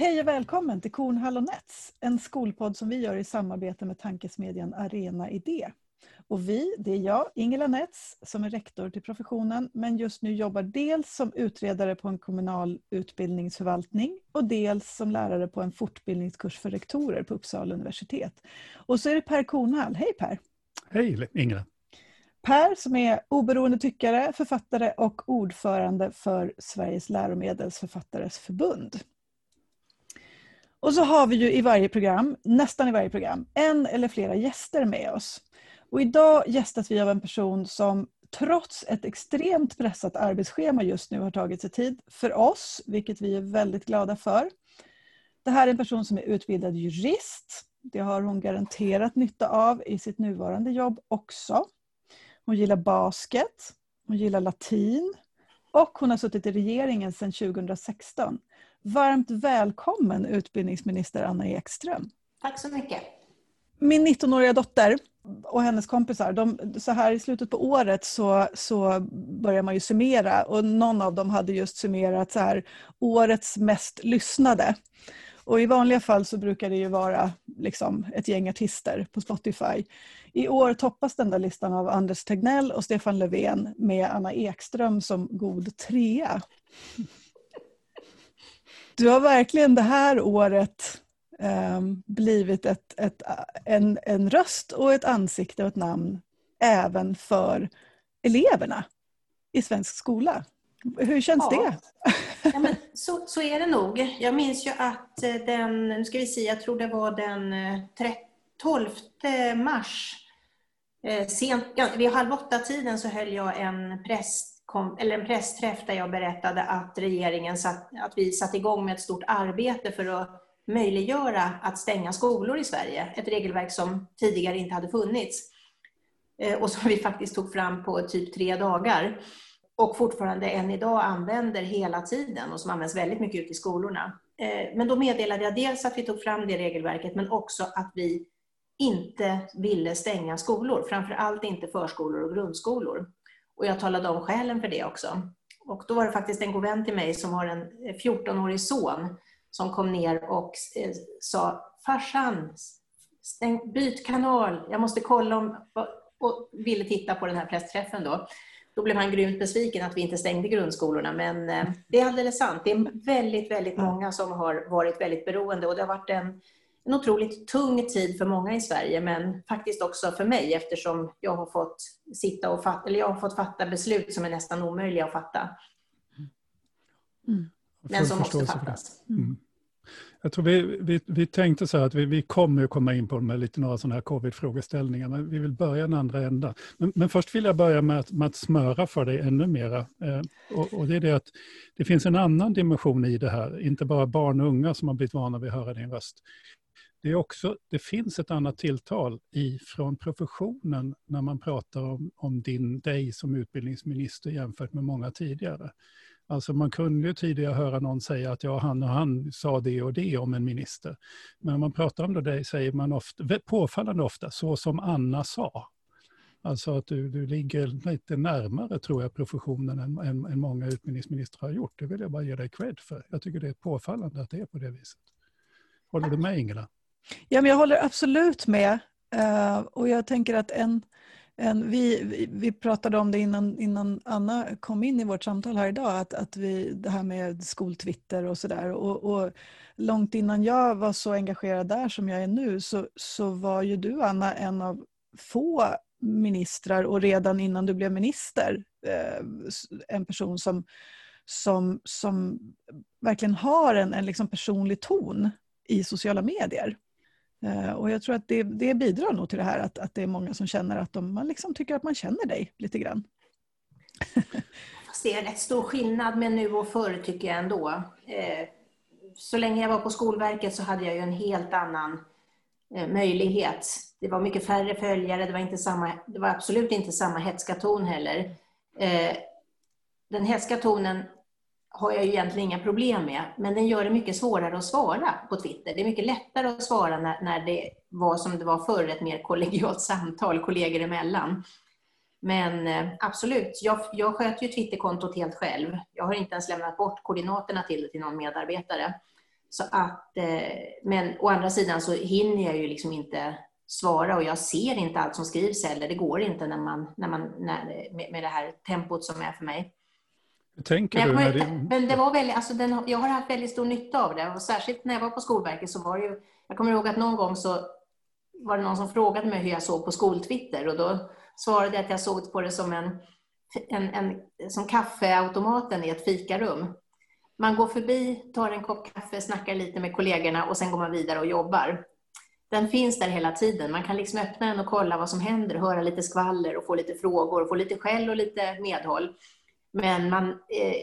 Hej och välkommen till Kornhall och Nets, en skolpodd som vi gör i samarbete med tankesmedjan Arena Idé. Och vi, det är jag, Ingela Nets, som är rektor till professionen, men just nu jobbar dels som utredare på en kommunal utbildningsförvaltning och dels som lärare på en fortbildningskurs för rektorer på Uppsala universitet. Och så är det Per Kornhall. Hej Per! Hej Ingela! Per som är oberoende tyckare, författare och ordförande för Sveriges läromedelsförfattares förbund. Och så har vi ju i varje program, nästan i varje program, en eller flera gäster med oss. Och idag gästas vi av en person som trots ett extremt pressat arbetsschema just nu har tagit sig tid för oss, vilket vi är väldigt glada för. Det här är en person som är utbildad jurist. Det har hon garanterat nytta av i sitt nuvarande jobb också. Hon gillar basket, hon gillar latin och hon har suttit i regeringen sedan 2016. Varmt välkommen utbildningsminister Anna Ekström. Tack så mycket. Min 19-åriga dotter och hennes kompisar, de, så här i slutet på året så, så börjar man ju summera och någon av dem hade just summerat så här, årets mest lyssnade. Och i vanliga fall så brukar det ju vara liksom ett gäng artister på Spotify. I år toppas den där listan av Anders Tegnell och Stefan Löfven med Anna Ekström som god trea. Du har verkligen det här året eh, blivit ett, ett, en, en röst och ett ansikte och ett namn även för eleverna i svensk skola. Hur känns ja. det? Ja, men så, så är det nog. Jag minns ju att eh, den, nu ska vi se, jag tror det var den 12 eh, mars, eh, sent, ja, vid halv åtta-tiden så höll jag en, press, eller en pressträff där jag berättade att regeringen satt, att vi satte igång med ett stort arbete för att möjliggöra att stänga skolor i Sverige. Ett regelverk som tidigare inte hade funnits eh, och som vi faktiskt tog fram på typ tre dagar och fortfarande än idag använder hela tiden och som används väldigt mycket ute i skolorna. Eh, men då meddelade jag dels att vi tog fram det regelverket men också att vi inte ville stänga skolor, framför allt inte förskolor och grundskolor. Och jag talade om skälen för det också. Och då var det faktiskt en god vän till mig som har en eh, 14-årig son som kom ner och eh, sa Farsan, stäng, byt kanal, jag måste kolla om... och ville titta på den här pressträffen då. Då blev han grymt besviken att vi inte stängde grundskolorna. Men eh, det är alldeles sant. Det är väldigt, väldigt många som har varit väldigt beroende och det har varit en, en otroligt tung tid för många i Sverige, men faktiskt också för mig eftersom jag har fått sitta och fatta, eller jag har fått fatta beslut som är nästan omöjliga att fatta. Mm. Men som måste fattas. Mm. Jag tror vi, vi, vi tänkte så här att vi, vi kommer att komma in på med lite några sådana här covid-frågeställningar, men vi vill börja en andra ända. Men, men, först vill jag börja med att, med att smöra för dig ännu mera. Eh, och, och, det är det att det finns en annan dimension i det här, inte bara barn och unga som har blivit vana vid att höra din röst. Det, är också, det finns ett annat tilltal från professionen när man pratar om, om din, dig som utbildningsminister jämfört med många tidigare. Alltså man kunde ju tidigare höra någon säga att ja, han och han sa det och det om en minister. Men när man pratar om det säger man ofta, påfallande ofta, så som Anna sa. Alltså att du, du ligger lite närmare, tror jag, professionen än, än, än många utbildningsministrar har gjort. Det vill jag bara ge dig cred för. Jag tycker det är påfallande att det är på det viset. Håller du med Ingela? Ja, men jag håller absolut med. Uh, och jag tänker att en, en, vi, vi pratade om det innan, innan Anna kom in i vårt samtal här idag, att, att vi, det här med skoltwitter och sådär. Och, och, långt innan jag var så engagerad där som jag är nu så, så var ju du Anna en av få ministrar och redan innan du blev minister eh, en person som, som, som verkligen har en, en liksom personlig ton i sociala medier. Eh, och jag tror att det, det bidrar nog till det här att, att det är många som känner att de, man liksom tycker att man känner dig lite grann. Fast det är rätt stor skillnad med nu och förr tycker jag ändå. Eh, så länge jag var på Skolverket så hade jag ju en helt annan eh, möjlighet. Det var mycket färre följare, det var, inte samma, det var absolut inte samma hetska ton heller. Den hetska tonen har jag ju egentligen inga problem med, men den gör det mycket svårare att svara på Twitter. Det är mycket lättare att svara när, när det var som det var förr, ett mer kollegialt samtal kollegor emellan. Men eh, absolut, jag, jag sköter ju Twitterkontot helt själv. Jag har inte ens lämnat bort koordinaterna till det till någon medarbetare. Så att, eh, men å andra sidan så hinner jag ju liksom inte svara och jag ser inte allt som skrivs heller. Det går inte när man, när man, när, med, med det här tempot som är för mig. Tänker men du? När Men det var väldigt, alltså den, jag har haft väldigt stor nytta av det och särskilt när jag var på Skolverket så var det ju, jag kommer ihåg att någon gång så var det någon som frågade mig hur jag såg på skoltwitter och då svarade jag att jag såg på det som en, en, en som kaffeautomaten i ett fikarum. Man går förbi, tar en kopp kaffe, snackar lite med kollegorna och sen går man vidare och jobbar den finns där hela tiden. Man kan liksom öppna den och kolla vad som händer, höra lite skvaller och få lite frågor, och få lite skäll och lite medhåll. Men man, eh,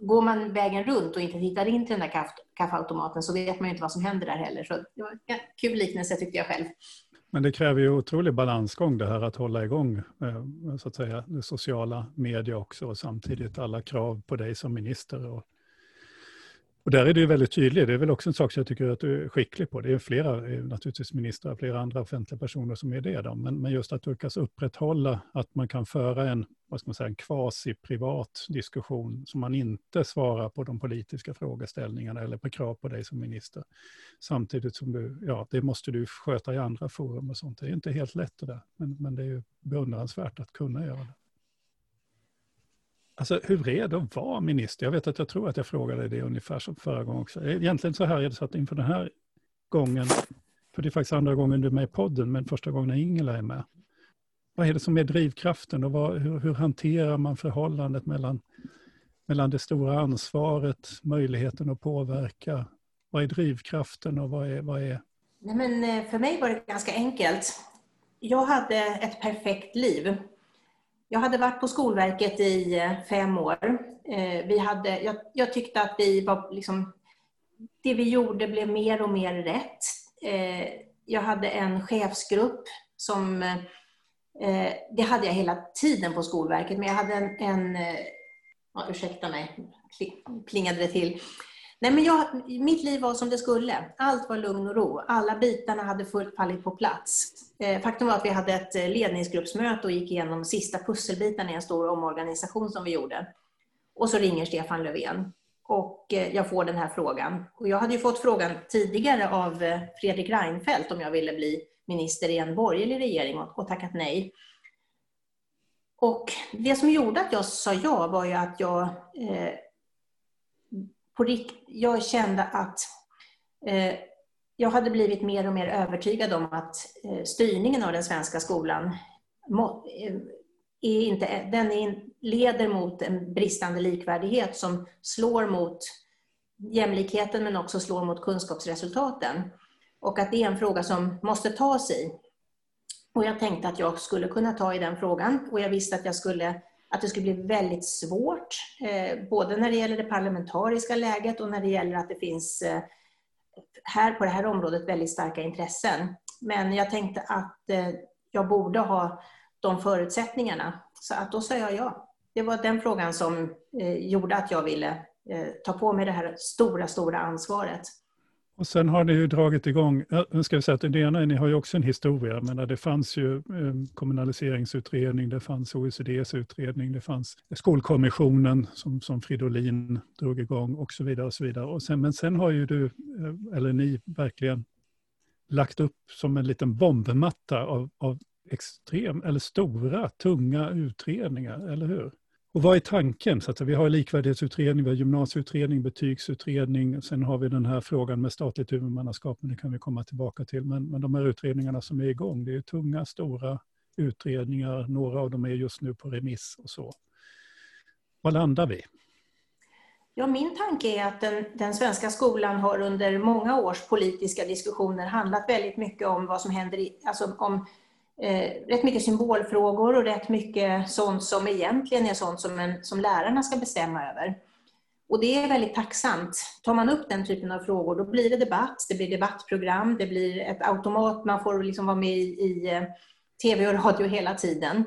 går man vägen runt och inte hittar in till den där kaff, kaffeautomaten så vet man ju inte vad som händer där heller. Så det var en kul liknelse tyckte jag själv. Men det kräver ju otrolig balansgång det här att hålla igång eh, så att säga, det sociala media också och samtidigt alla krav på dig som minister och och där är du väldigt tydlig, det är väl också en sak som jag tycker att du är skicklig på. Det är flera, naturligtvis ministrar, flera andra offentliga personer som är det. Då. Men, men just att du lyckas upprätthålla att man kan föra en, vad ska man säga, en quasi-privat diskussion som man inte svarar på de politiska frågeställningarna eller på krav på dig som minister. Samtidigt som du, ja, det måste du sköta i andra forum och sånt. Det är inte helt lätt det där, men, men det är ju beundransvärt att kunna göra det. Alltså hur är det att vara minister? Jag vet att jag tror att jag frågade det ungefär som förra gången också. Eh, egentligen så här är det så att inför den här gången, för det är faktiskt andra gången du är med i podden, men första gången när Ingela är med. Vad är det som är drivkraften och vad, hur, hur, hanterar man förhållandet mellan, mellan det stora ansvaret, möjligheten att påverka? Vad är drivkraften och vad är... Vad är... Nej, men eh, för mig var det ganska enkelt. Jag hade ett perfekt liv jag hade varit på Skolverket i eh, fem år. Eh, vi hade, jag, jag tyckte att vi var liksom, det vi gjorde blev mer och mer rätt. Eh, jag hade en chefsgrupp som, det hade jag hela tiden på Skolverket, men jag hade en, en ja, ursäkta mig, plingade det till. Nej, men jag, mitt liv var som det skulle. Allt var lugn och ro. Alla bitarna hade fullt fallit på plats. Eh, faktum var att vi hade ett eh, ledningsgruppsmöte och gick igenom sista pusselbitarna i en stor omorganisation som vi gjorde. Och så ringer Stefan Löfven och eh, jag får den här frågan. Och jag hade ju fått frågan tidigare av Fredrik Reinfeldt om jag ville bli minister i en borgerlig regering och tackat nej. Och det som gjorde att jag sa ja var ju att jag eh, på rikt, jag kände att eh, jag hade blivit mer och mer övertygad om att eh, styrningen av den svenska skolan må, eh, är inte, den är, leder mot en bristande likvärdighet som slår mot jämlikheten men också slår mot kunskapsresultaten. Och att det är en fråga som måste tas i. Och jag tänkte att jag skulle kunna ta i den frågan och jag visste att jag skulle att det skulle bli väldigt svårt, eh, både när det gäller det parlamentariska läget och när det gäller att det finns eh, här på det här området väldigt starka intressen. Men jag tänkte att eh, jag borde ha de förutsättningarna, så att då sa jag ja. Det var den frågan som gjorde att jag ville ta på mig det här stora, stora ansvaret. Och sen har ni ju dragit igång, nu ska vi säga att det ena, ni har ju också en historia, men det fanns ju ehm, kommunaliseringsutredning, det fanns OECDs utredning, det fanns skolkommissionen som, som Fridolin drog igång och så vidare. och så vidare. Och sen, men sen har ju du, eh, eller ni, verkligen lagt upp som en liten bombmatta av, av extrem, eller stora, tunga utredningar, eller hur? Och vad är tanken? Så att vi har likvärdighetsutredning, vi har gymnasieutredning, betygsutredning, sen har vi den här frågan med statligt huvudmannaskap, men det kan vi komma tillbaka till. Men, men de här utredningarna som är igång, det är tunga, stora utredningar, några av dem är just nu på remiss och så. Var landar vi? Ja, min tanke är att den, den, svenska skolan har under många års politiska diskussioner handlat väldigt mycket om vad som händer i, alltså om eh, rätt mycket symbolfrågor och rätt mycket sånt som egentligen är sånt som, en, som lärarna ska bestämma över. Och det är väldigt tacksamt. Tar man upp den typen av frågor då blir det debatt, det blir debattprogram, det blir ett automat, man får liksom vara med i, i eh, tv och radio hela tiden.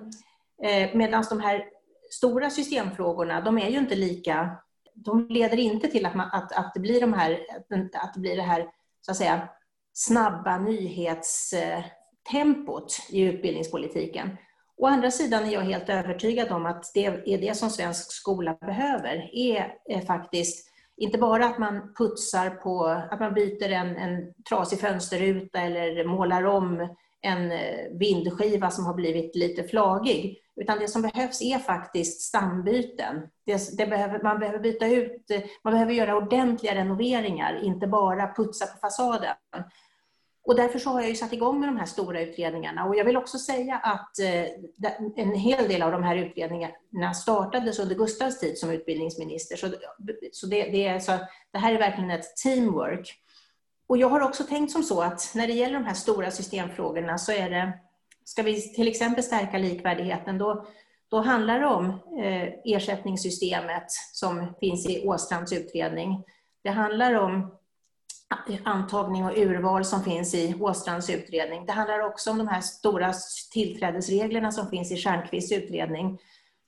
Eh, Medan de här stora systemfrågorna, de är ju inte lika, de leder inte till att, man, att, att det blir de här, att det blir det här, så att säga, snabba nyhets eh, tempot i utbildningspolitiken. Å andra sidan är jag helt övertygad om att det är det som svensk skola behöver, är eh, faktiskt Inte bara att man putsar på, att man byter en, en trasig fönsterruta eller målar om en eh, vindskiva som har blivit lite flagig. Utan det som behövs är faktiskt stambyten. Det, det behöver, man behöver byta ut, man behöver göra ordentliga renoveringar, inte bara putsa på fasaden. Och därför så har jag ju satt igång med de här stora utredningarna. Och jag vill också säga att eh, en hel del av de här utredningarna startades under Gustavs tid som utbildningsminister. Så, så, det, det, är, så det här är verkligen ett teamwork. Och jag har också tänkt som så att när det gäller de här stora systemfrågorna så är det, ska vi till exempel stärka likvärdigheten, då, då handlar det om eh, ersättningssystemet som finns i Åstrands utredning. Det handlar om antagning och urval som finns i Åstrands utredning. Det handlar också om de här stora tillträdesreglerna som finns i Stjernquists utredning,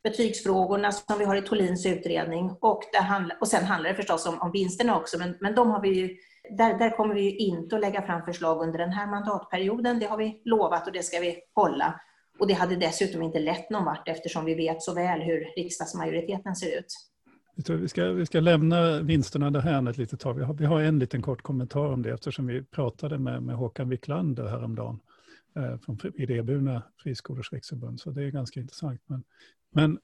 betygsfrågorna som vi har i Tolins utredning och, det handla, och sen handlar det förstås om, om vinsterna också, men, men de har vi ju, där, där kommer vi ju inte att lägga fram förslag under den här mandatperioden. Det har vi lovat och det ska vi hålla. Och det hade dessutom inte lett någon vart eftersom vi vet så väl hur riksdagsmajoriteten ser ut. Vi ska, vi ska lämna vinsterna därhän ett litet tag. Vi har, vi har en liten kort kommentar om det eftersom vi pratade med, med Håkan Wiklander häromdagen eh, från Idéburna friskolors riksförbund. Så det är ganska intressant. Men, men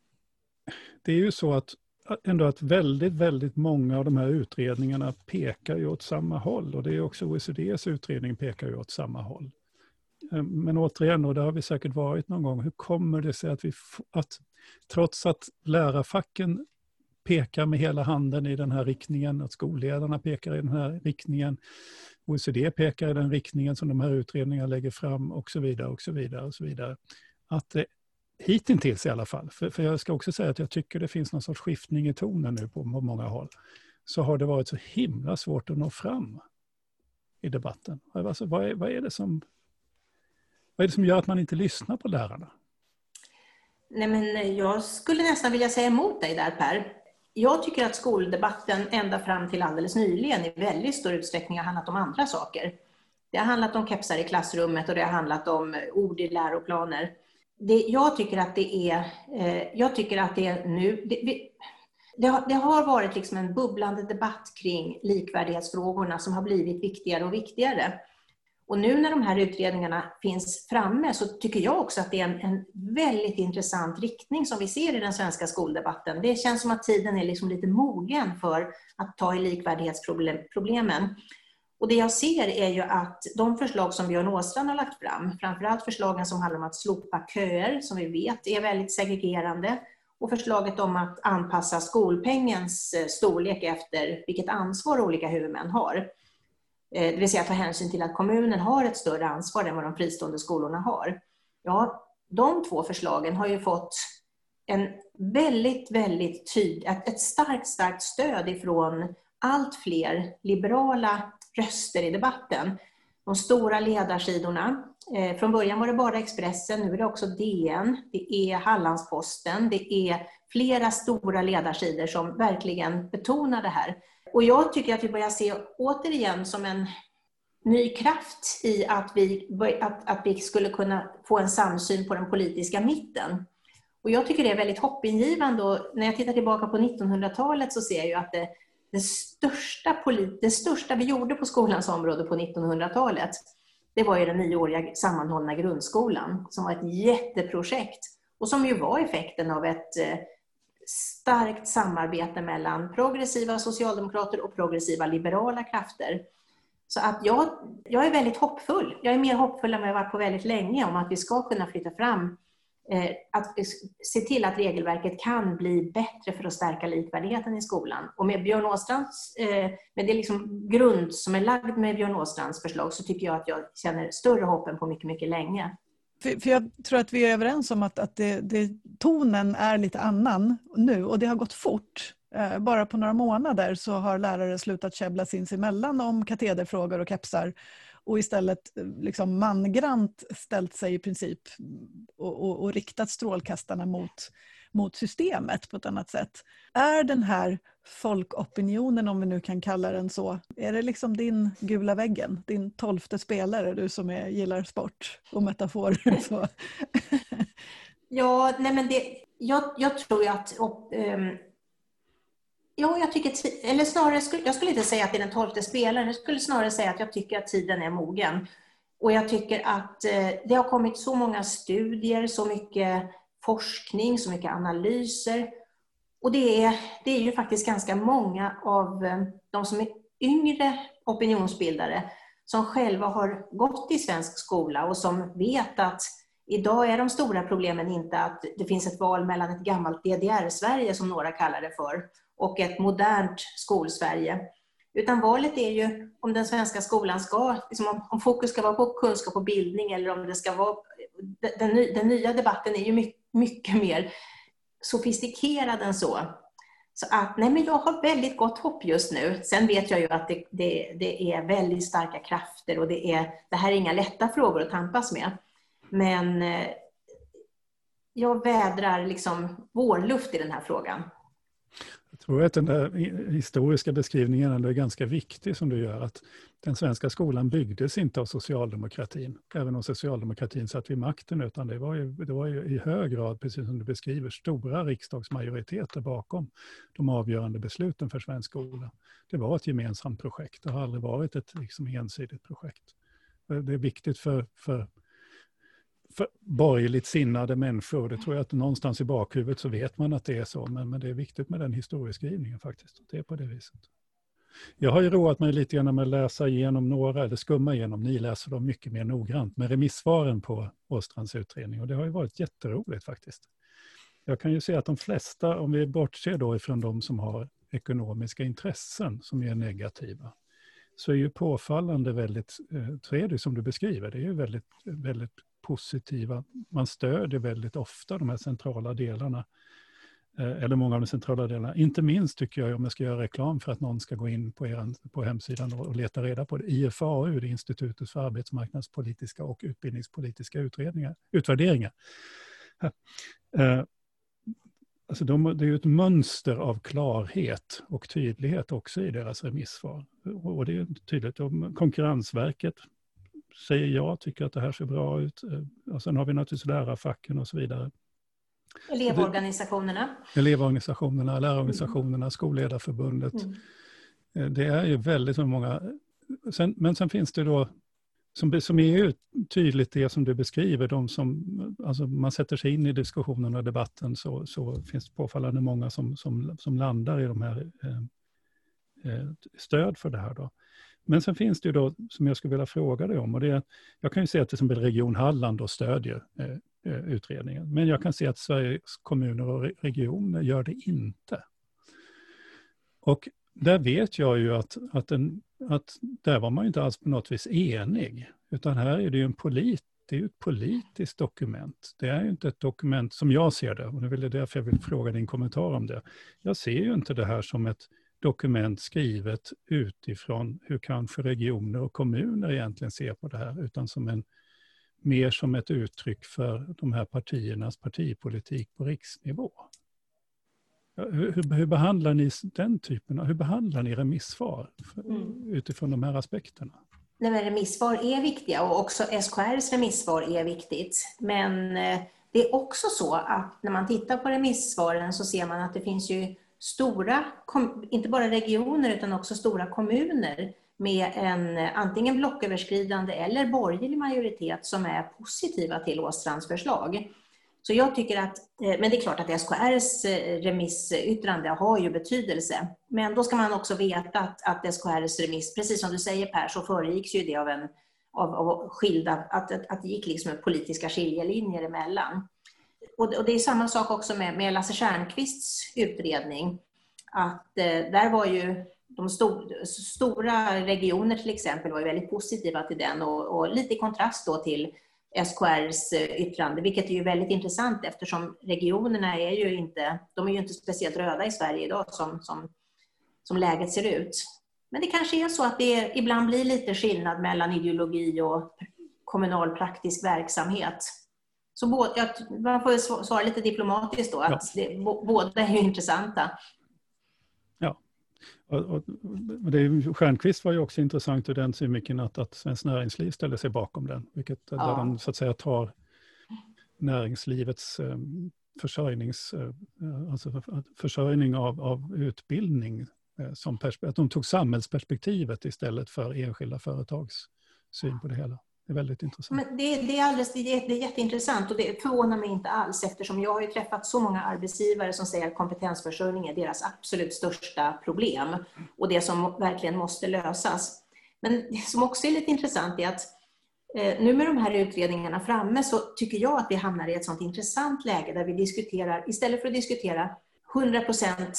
det är ju så att ändå att väldigt, väldigt många av de här utredningarna pekar ju åt samma håll. Och det är också OECDs utredning pekar ju åt samma håll. Eh, men återigen, och det har vi säkert varit någon gång, hur kommer det sig att vi, att trots att lärarfacken pekar med hela handen i den här riktningen, att skolledarna pekar i den här riktningen, OECD pekar i den riktningen som de här utredningarna lägger fram och så vidare och så vidare. och så vidare. Att det hittills i alla fall, för, för jag ska också säga att jag tycker det finns någon sorts skiftning i tonen nu på, på många håll, så har det varit så himla svårt att nå fram i debatten. Alltså, vad, är, vad, är det som, vad är det som gör att man inte lyssnar på lärarna? Nej, men eh, jag skulle nästan vilja säga emot dig där Per jag tycker att skoldebatten ända fram till alldeles nyligen i väldigt stor utsträckning har handlat om andra saker. Det har handlat om kepsar i klassrummet och det har handlat om eh, ord i läroplaner. Det, jag tycker att det är, eh, jag tycker att det är nu, det, vi, det, har, det har varit liksom en bubblande debatt kring likvärdighetsfrågorna som har blivit viktigare och viktigare. Och nu när de här utredningarna finns framme så tycker jag också att det är en, en, väldigt intressant riktning som vi ser i den svenska skoldebatten. Det känns som att tiden är liksom lite mogen för att ta i likvärdighetsproblemen. Och det jag ser är ju att de förslag som Björn Åstrand har lagt fram, framförallt förslagen som handlar om att slopa köer, som vi vet är väldigt segregerande, och förslaget om att anpassa skolpengens eh, storlek efter vilket ansvar olika huvudmän har Eh, det vill säga ta hänsyn till att kommunen har ett större ansvar än vad de fristående skolorna har. Ja, de två förslagen har ju fått en väldigt, väldigt tydlig, ett starkt, starkt stöd ifrån allt fler liberala röster i debatten. De stora ledarsidorna. Eh, från början var det bara Expressen, nu är det också DN, det är Hallandsposten, det är flera stora ledarsidor som verkligen betonar det här. Och jag tycker att vi börjar se återigen som en ny kraft i att vi, att, att vi skulle kunna få en samsyn på den politiska mitten. Och jag tycker det är väldigt hoppingivande och när jag tittar tillbaka på 1900-talet så ser jag ju att det, det, största, det största vi gjorde på skolans område på 1900-talet, det var ju den nioåriga sammanhållna grundskolan som var ett jätteprojekt och som ju var effekten av ett eh, starkt samarbete mellan progressiva socialdemokrater och progressiva liberala krafter. Så att jag, jag är väldigt hoppfull. Jag är mer hoppfull än vad jag varit på väldigt länge om att vi ska kunna flytta fram eh, att se till att regelverket kan bli bättre för att stärka likvärdigheten i skolan. Och med Björn Åstrands, eh, med det liksom grund som är lagd med Björn Åstrands förslag så tycker jag att jag känner större hopp än på mycket, mycket länge. För, för jag tror att vi är överens om att, att det, det, tonen är lite annan nu och det har gått fort. Eh, bara på några månader så har lärare slutat käbbla sinsemellan om katederfrågor och kepsar och istället eh, liksom mangrant ställt sig i princip och, och, och riktat strålkastarna mot mot systemet på ett annat sätt. Är den här folkopinionen, om vi nu kan kalla den så, är det liksom din gula väggen, din tolfte spelare, du som är, gillar sport och metaforer? Så. ja, nej men det, jag, jag tror ju att och, um, Ja, jag tycker, eller snarare, jag skulle inte säga att det är den tolfte spelaren, jag skulle snarare säga att jag tycker att tiden är mogen. Och jag tycker att eh, det har kommit så många studier, så mycket forskning, så mycket analyser. Och det är, det är ju faktiskt ganska många av eh, de som är yngre opinionsbildare som själva har gått i svensk skola och som vet att idag är de stora problemen inte att det finns ett val mellan ett gammalt DDR-Sverige, som några kallar det för, och ett modernt skolsverige. Utan valet är ju om den svenska skolan ska, liksom om, fokus ska vara på kunskap och bildning eller om det ska vara... Den, den nya debatten är ju mycket, mycket mer sofistikerad än så. Så att, nej men jag har väldigt gott hopp just nu. Sen vet jag ju att det, det, det, är väldigt starka krafter och det, är, det här är inga lätta frågor att tampas med. Men eh, jag vädrar liksom vårluft i den här frågan. Jag tror att den där historiska beskrivningen är ganska viktig som du gör. Att den svenska skolan byggdes inte av socialdemokratin, även om socialdemokratin satt vid makten, utan det var, ju, det var ju i hög grad, precis som du beskriver, stora riksdagsmajoriteter bakom de avgörande besluten för svensk skola. Det var ett gemensamt projekt, det har aldrig varit ett liksom, ensidigt projekt. Det är viktigt för, för borgerligt sinnade människor. Det tror jag att någonstans i bakhuvudet så vet man att det är så, men, men det är viktigt med den historieskrivningen faktiskt. Det är på det viset. Jag har ju roat mig lite grann med att läsa igenom några, eller skumma igenom, ni läser dem mycket mer noggrant, med remissvaren på Åstrands utredning och det har ju varit jätteroligt faktiskt. Jag kan ju se att de flesta, om vi bortser då ifrån de som har ekonomiska intressen som är negativa, så är ju påfallande väldigt, så är det som du beskriver, det är ju väldigt, väldigt positiva. Man stödjer väldigt ofta de här centrala delarna. Eh, eller många av de centrala delarna. Inte minst tycker jag, om jag ska göra reklam för att någon ska gå in på, er, på hemsidan och leta reda på det. IFAU, det är Institutet för arbetsmarknadspolitiska och utbildningspolitiska utredningar, utvärderingar. Eh, alltså de, det är ju ett mönster av klarhet och tydlighet också i deras remissvar. Och det är tydligt. Konkurrensverket säger ja, tycker att det här ser bra ut. Eh, och sen har vi naturligtvis lärarfacken och så vidare. Elevorganisationerna. Elevorganisationerna, lärarorganisationerna. Skolledarförbundet. Mm. Eh, det är ju väldigt många. Sen, men sen finns det då, som, som är ju tydligt det som du beskriver, de som, alltså man sätter sig in i diskussionen och debatten så, så finns det påfallande många som, som, som landar i de här eh, eh stöd för det här. Då. Men sen finns det ju då, som jag skulle vilja fråga dig om, och det är, jag kan ju se att till exempel Region Halland då stödjer eh, eh utredningen, men jag kan se att Sveriges kommuner och regioner gör det inte. Och där vet jag ju att, att, den, att där var man ju inte alls på något vis enig, utan här är det ju en polit, det är ett politiskt dokument. Det är ju inte ett dokument som jag ser det, och det är därför jag vill fråga din kommentar om det. Jag ser ju inte det här som ett dokument skrivet utifrån hur kanske regioner och kommuner egentligen ser på det här, utan som en, mer som ett uttryck för de här partiernas partipolitik på riksnivå. Hur, hur, hur behandlar ni den typen av, hur behandlar ni remissvar mm. utifrån de här aspekterna? Nej, men remissvar är viktiga och också SKRs remissvar är viktigt. Men eh, det är också så att när man tittar på remissvaren så ser man att det finns ju stora, inte bara regioner utan också stora kommuner med en antingen blocköverskridande eller borgerlig majoritet som är positiva till Åstrands förslag. Så jag tycker att, eh, men det är klart att SKRs eh, remissyttrande har ju betydelse. Men då ska man också veta att, att SKRs remiss, precis som du säger Per, så föregicks ju det av, en, av, av skilda, att, att, att det gick liksom politiska skiljelinjer emellan och det är samma sak också med, med Lasse Stjernkvists utredning. Att eh, där var ju de stor, stora regioner till exempel var ju väldigt positiva till den och, och, lite i kontrast då till SKRs eh, yttrande, vilket är ju väldigt intressant eftersom regionerna är ju inte, de är ju inte speciellt röda i Sverige idag som, som, som läget ser ut. Men det kanske är så att det ibland blir lite skillnad mellan ideologi och kommunal praktisk verksamhet. Så både, man får svara lite diplomatiskt då, att ja. det, båda är ju intressanta. Ja, och, och, det, Stjernqvist var ju också intressant ur den synvinkeln att, att Svenskt Näringsliv ställer sig bakom den, vilket ja. där de så att säga tar näringslivets eh, försörjnings, alltså försörjning av, av utbildning. Som att de tog samhällsperspektivet istället för enskilda företags syn på det hela. Det är väldigt intressant. Men det, det, är alldeles, det, är, det är jätteintressant och det förvånar mig inte alls eftersom jag har ju träffat så många arbetsgivare som säger att kompetensförsörjning är deras absolut största problem och det som verkligen måste lösas. Men det som också är lite intressant är att eh, nu med de här utredningarna framme så tycker jag att vi hamnar i ett sånt intressant läge där vi diskuterar, istället för att diskutera 100%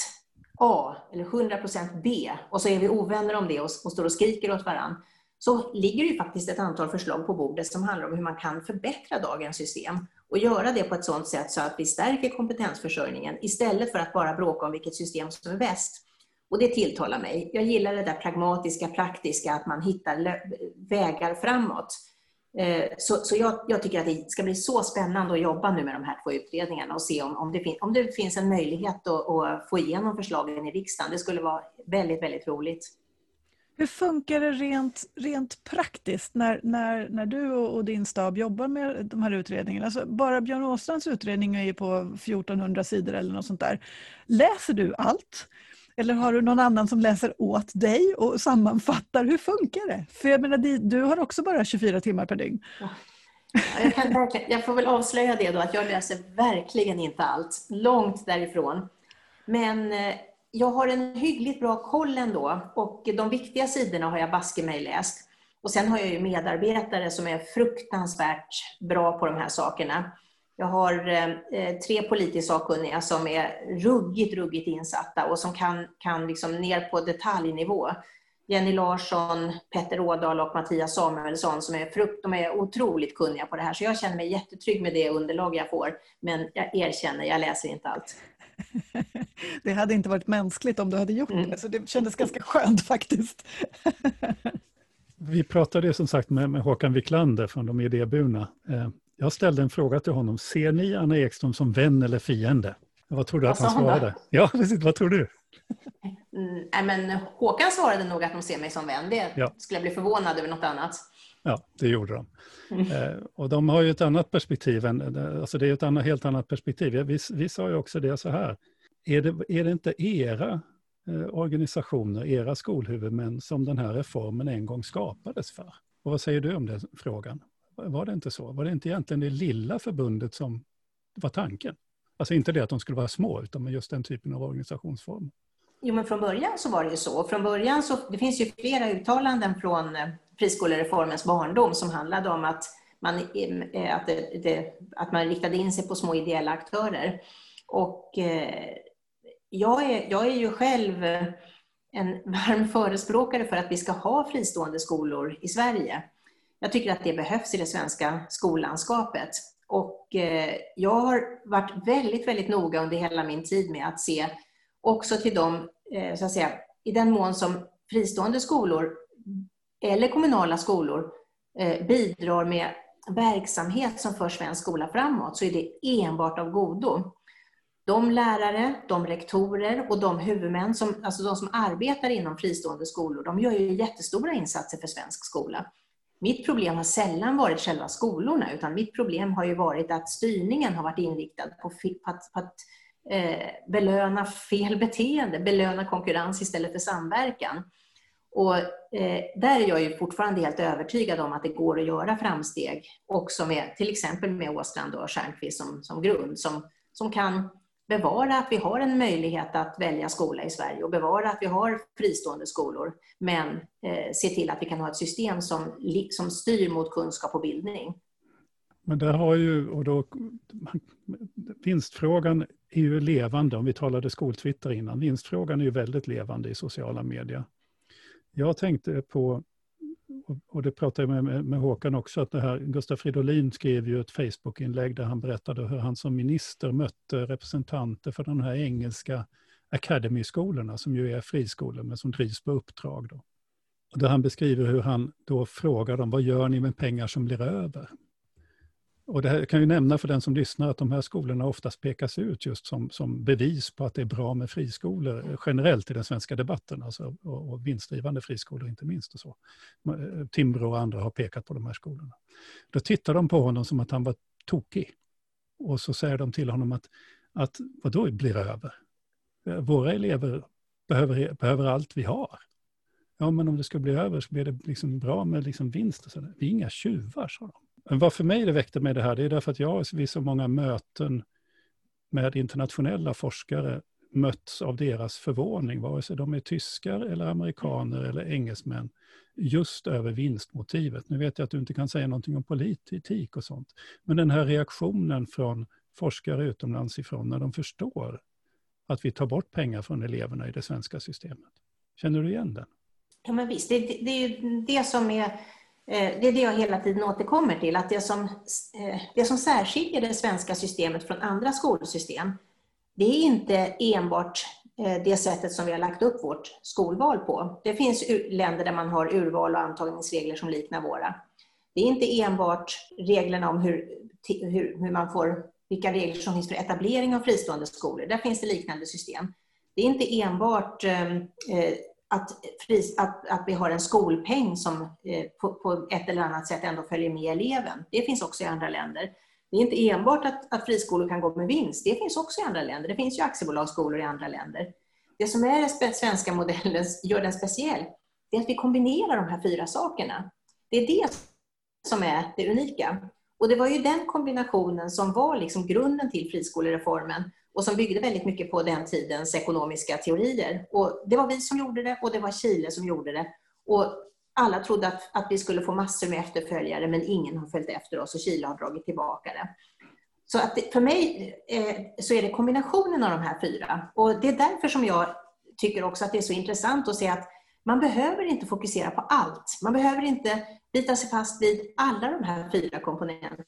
A eller 100% B och så är vi ovänner om det och, och står och skriker åt varandra så ligger det ju faktiskt ett antal förslag på bordet som handlar om hur man kan förbättra dagens system och göra det på ett sådant sätt så att vi stärker kompetensförsörjningen istället för att bara bråka om vilket system som är bäst. Och det tilltalar mig. Jag gillar det där pragmatiska, praktiska, att man hittar vägar framåt. Eh, så, så jag, jag, tycker att det ska bli så spännande att jobba nu med de här två utredningarna och se om, om, det, fin, om det finns en möjlighet att, att få igenom förslagen i riksdagen. Det skulle vara väldigt, väldigt roligt. Hur funkar det rent, rent praktiskt när, när, när du och, och, din stab jobbar med de här utredningarna? Alltså bara Björn Åstrands utredning är ju på 1400 sidor eller något sånt där. Läser du allt? Eller har du någon annan som läser åt dig och sammanfattar? Hur funkar det? För jag menar, du har också bara 24 timmar per dygn. Ja. Jag, kan jag får väl avslöja det då, att jag läser verkligen inte allt. Långt därifrån. Men eh, jag har en hyggligt bra koll ändå och de viktiga sidorna har jag baske mig läst. Och sen har jag ju medarbetare som är fruktansvärt bra på de här sakerna. Jag har eh, tre politiskt sakkunniga som är ruggigt, ruggigt insatta och som kan, kan liksom ner på detaljnivå. Jenny Larsson, Petter Ådahl och Mattias Samuelsson som är, frukt, de är otroligt kunniga på det här. Så jag känner mig jättetrygg med det underlag jag får. Men jag erkänner, jag läser inte allt det hade inte varit mänskligt om du hade gjort mm. det, så det kändes ganska skönt faktiskt. Vi pratade som sagt med, med Håkan Wiklander från de idéburna. Eh, jag ställde en fråga till honom. Ser ni Anna Ekström som vän eller fiende? Vad tror du att han svarade? Ja, precis. Vad tror du? Mm, men Håkan svarade nog att de ser mig som vän. Det ja. skulle jag bli förvånad över något annat. Ja, det gjorde de. Mm. Eh, och de har ju ett annat perspektiv, än, alltså det är ett annat, helt annat perspektiv. Vi, vi sa ju också det så här, är det, är det inte era eh, organisationer, era skolhuvudmän som den här reformen en gång skapades för? Och vad säger du om den frågan? Var det inte så? Var det inte egentligen det lilla förbundet som var tanken? Alltså inte det att de skulle vara små, utan just den typen av organisationsform. Jo, men från början så var det ju så. Från början så, det finns ju flera uttalanden från eh, friskolereformens barndom som handlade om att man, eh, att, det, det, att man riktade in sig på små ideella aktörer. Och eh, jag, är, jag är ju själv en varm förespråkare för att vi ska ha fristående skolor i Sverige. Jag tycker att det behövs i det svenska skollandskapet. Och eh, jag har varit väldigt, väldigt noga under hela min tid med att se också till de, så att säga, i den mån som fristående skolor eller kommunala skolor eh, bidrar med verksamhet som för svensk skola framåt så är det enbart av godo. De lärare, de rektorer och de huvudmän, som, alltså de som arbetar inom fristående skolor, de gör ju jättestora insatser för svensk skola. Mitt problem har sällan varit själva skolorna, utan mitt problem har ju varit att styrningen har varit inriktad på, att, på att eh, belöna fel beteende, belöna konkurrens istället för samverkan. Och eh, där är jag ju fortfarande helt övertygad om att det går att göra framsteg, också med till exempel med Åstrand och Stjernquist som, som grund, som, som kan bevara att vi har en möjlighet att välja skola i Sverige och bevara att vi har fristående skolor, men eh, se till att vi kan ha ett system som, som styr mot kunskap och bildning. Men där har ju, och då, vinstfrågan är ju levande, om vi talade skoltwitter innan, vinstfrågan är ju väldigt levande i sociala medier. Jag tänkte på, och det pratade jag med, med Håkan också, att det här, Gustaf Fridolin skrev ju ett Facebook-inlägg där han berättade hur han som minister mötte representanter för de här engelska Academy-skolorna, som ju är friskolor men som drivs på uppdrag. Då. Och där han beskriver hur han då frågar dem, vad gör ni med pengar som blir över? Och det här kan ju nämna för den som lyssnar att de här skolorna oftast pekas ut just som, som bevis på att det är bra med friskolor eh, generellt i den svenska debatten, alltså, och, och vinstdrivande friskolor inte minst. Och så. Eh, Timbro och andra har pekat på de här skolorna. Då tittar de på honom som att han var tokig. och så säger de till honom att, att vad då blir över? Eh, våra elever behöver, behöver allt vi har. Ja, men om det ska bli över så blir det liksom bra med liksom vinst. Och så där. Vi är inga tjuvar, sa de. Men vad för mig det väckte mig det här, det är därför att jag vid så många möten med internationella forskare mötts av deras förvåning, vare sig de är tyskar eller amerikaner eller engelsmän, just över vinstmotivet. Nu vet jag att du inte kan säga någonting om politik och sånt, men den här reaktionen från forskare utomlands ifrån när de förstår att vi tar bort pengar från eleverna i det svenska systemet. Känner du igen den? Ja, men visst. Det, det, det är ju det som är Eh, det är det jag hela tiden återkommer till, att det som, eh, det som särskiljer det svenska systemet från andra skolsystem, det är inte enbart eh, det sättet som vi har lagt upp vårt skolval på. Det finns länder där man har urval och antagningsregler som liknar våra. Det är inte enbart reglerna om hur, hur, hur man får, vilka regler som finns för etablering av fristående skolor. Där finns det liknande system. Det är inte enbart att, att, att vi har en skolpeng som eh, på, på, ett eller annat sätt ändå följer med eleven. Det finns också i andra länder. Det är inte enbart att, att friskolor kan gå med vinst. Det finns också i andra länder. Det finns ju aktiebolagsskolor i andra länder. Det som är den svenska modellen, gör den speciell, det är att vi kombinerar de här fyra sakerna. Det är det som är det unika. Och det var ju den kombinationen som var liksom grunden till friskolereformen och som byggde väldigt mycket på den tidens ekonomiska teorier. Och det var vi som gjorde det och det var Chile som gjorde det. Och alla trodde att, att vi skulle få massor med efterföljare men ingen har följt efter oss och Chile har dragit tillbaka det. Så att det, för mig eh, så är det kombinationen av de här fyra. Och det är därför som jag tycker också att det är så intressant att se att man behöver inte fokusera på allt. Man behöver inte bita sig fast vid alla de här fyra komponenterna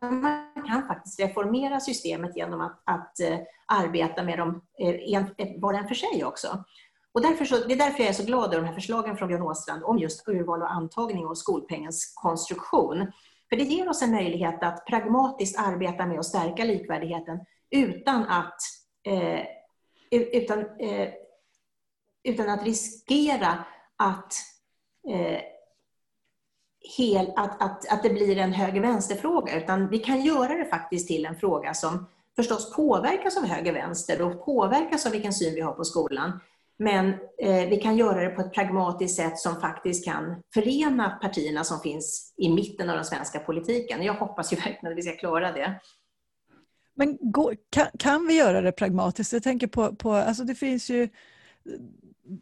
man kan faktiskt reformera systemet genom att, att eh, arbeta med dem eh, en, eh, var och en för sig också. Och därför så, det är därför jag är så glad över de här förslagen från Björn Åstrand om just urval och antagning och skolpengens konstruktion. För det ger oss en möjlighet att pragmatiskt arbeta med att stärka likvärdigheten utan att, eh, utan, eh, utan att riskera att eh, hel, att, att, att det blir en höger-vänster-fråga, utan vi kan göra det faktiskt till en fråga som förstås påverkas av höger-vänster och påverkas av vilken syn vi har på skolan. Men eh, vi kan göra det på ett pragmatiskt sätt som faktiskt kan förena partierna som finns i mitten av den svenska politiken. Jag hoppas ju verkligen att vi ska klara det. Men går, kan, kan, vi göra det pragmatiskt? Jag tänker på, på alltså det finns ju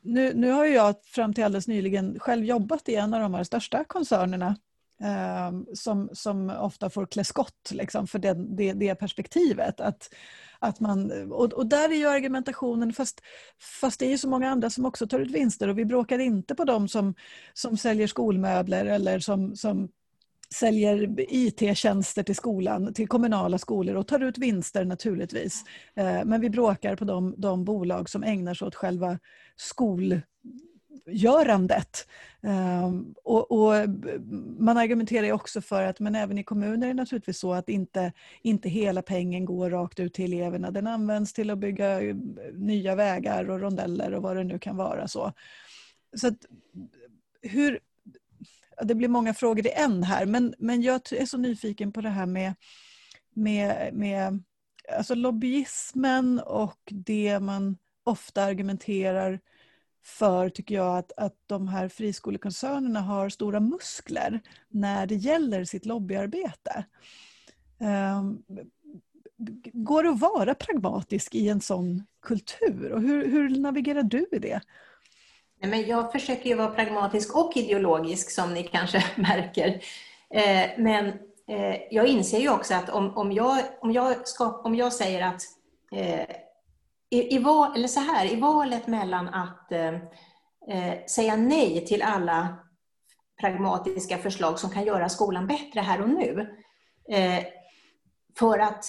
nu, nu har jag fram till alldeles nyligen själv jobbat i en av de här största koncernerna eh, som, som ofta får klä skott liksom, för det, det, det perspektivet. Att, att man, och, och, där är ju argumentationen, fast, fast det är ju så många andra som också tar ut vinster och vi bråkar inte på dem som, som säljer skolmöbler eller som, som säljer IT-tjänster till skolan, till kommunala skolor och tar ut vinster naturligtvis. Eh, men vi bråkar på de, de bolag som ägnar sig åt själva skolgörandet. Eh, och, och, man argumenterar också för att men även i kommuner är det naturligtvis så att inte, inte hela pengen går rakt ut till eleverna. Den används till att bygga eh, nya vägar och rondeller och vad det nu kan vara. så. Så att, hur, det blir många frågor i en här, men, men jag är så nyfiken på det här med, med, med alltså lobbyismen och det man ofta argumenterar för, tycker jag, att, att de här friskolekoncernerna har stora muskler när det gäller sitt lobbyarbete. Um, går det att vara pragmatisk i en sån kultur? Och hur, hur navigerar du i det? Men jag försöker ju vara pragmatisk och ideologisk som ni kanske märker. Eh, men eh, jag inser ju också att om, om, jag, om, jag, ska, om jag säger att eh, i, i, val, eller så här, i valet mellan att eh, eh, säga nej till alla pragmatiska förslag som kan göra skolan bättre här och nu, eh, för att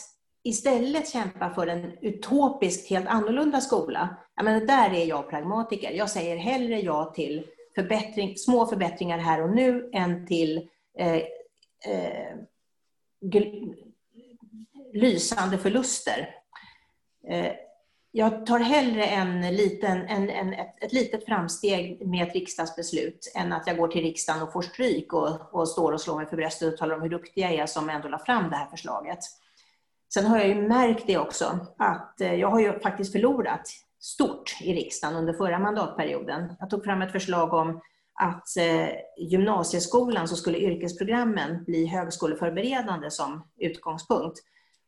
istället kämpa för en utopiskt helt annorlunda skola, Jag menar, där är jag pragmatiker. Jag säger hellre ja till förbättring, små förbättringar här och nu än till eh, eh, lysande förluster. Eh, jag tar hellre en liten, en, en, ett, ett litet framsteg med ett riksdagsbeslut än att jag går till riksdagen och får stryk och, och står och slår mig för bröstet och talar om hur duktig jag är som ändå la fram det här förslaget. Sen har jag ju märkt det också, att eh, jag har ju faktiskt förlorat stort i riksdagen under förra mandatperioden. Jag tog fram ett förslag om att eh, gymnasieskolan så skulle yrkesprogrammen bli högskoleförberedande som utgångspunkt.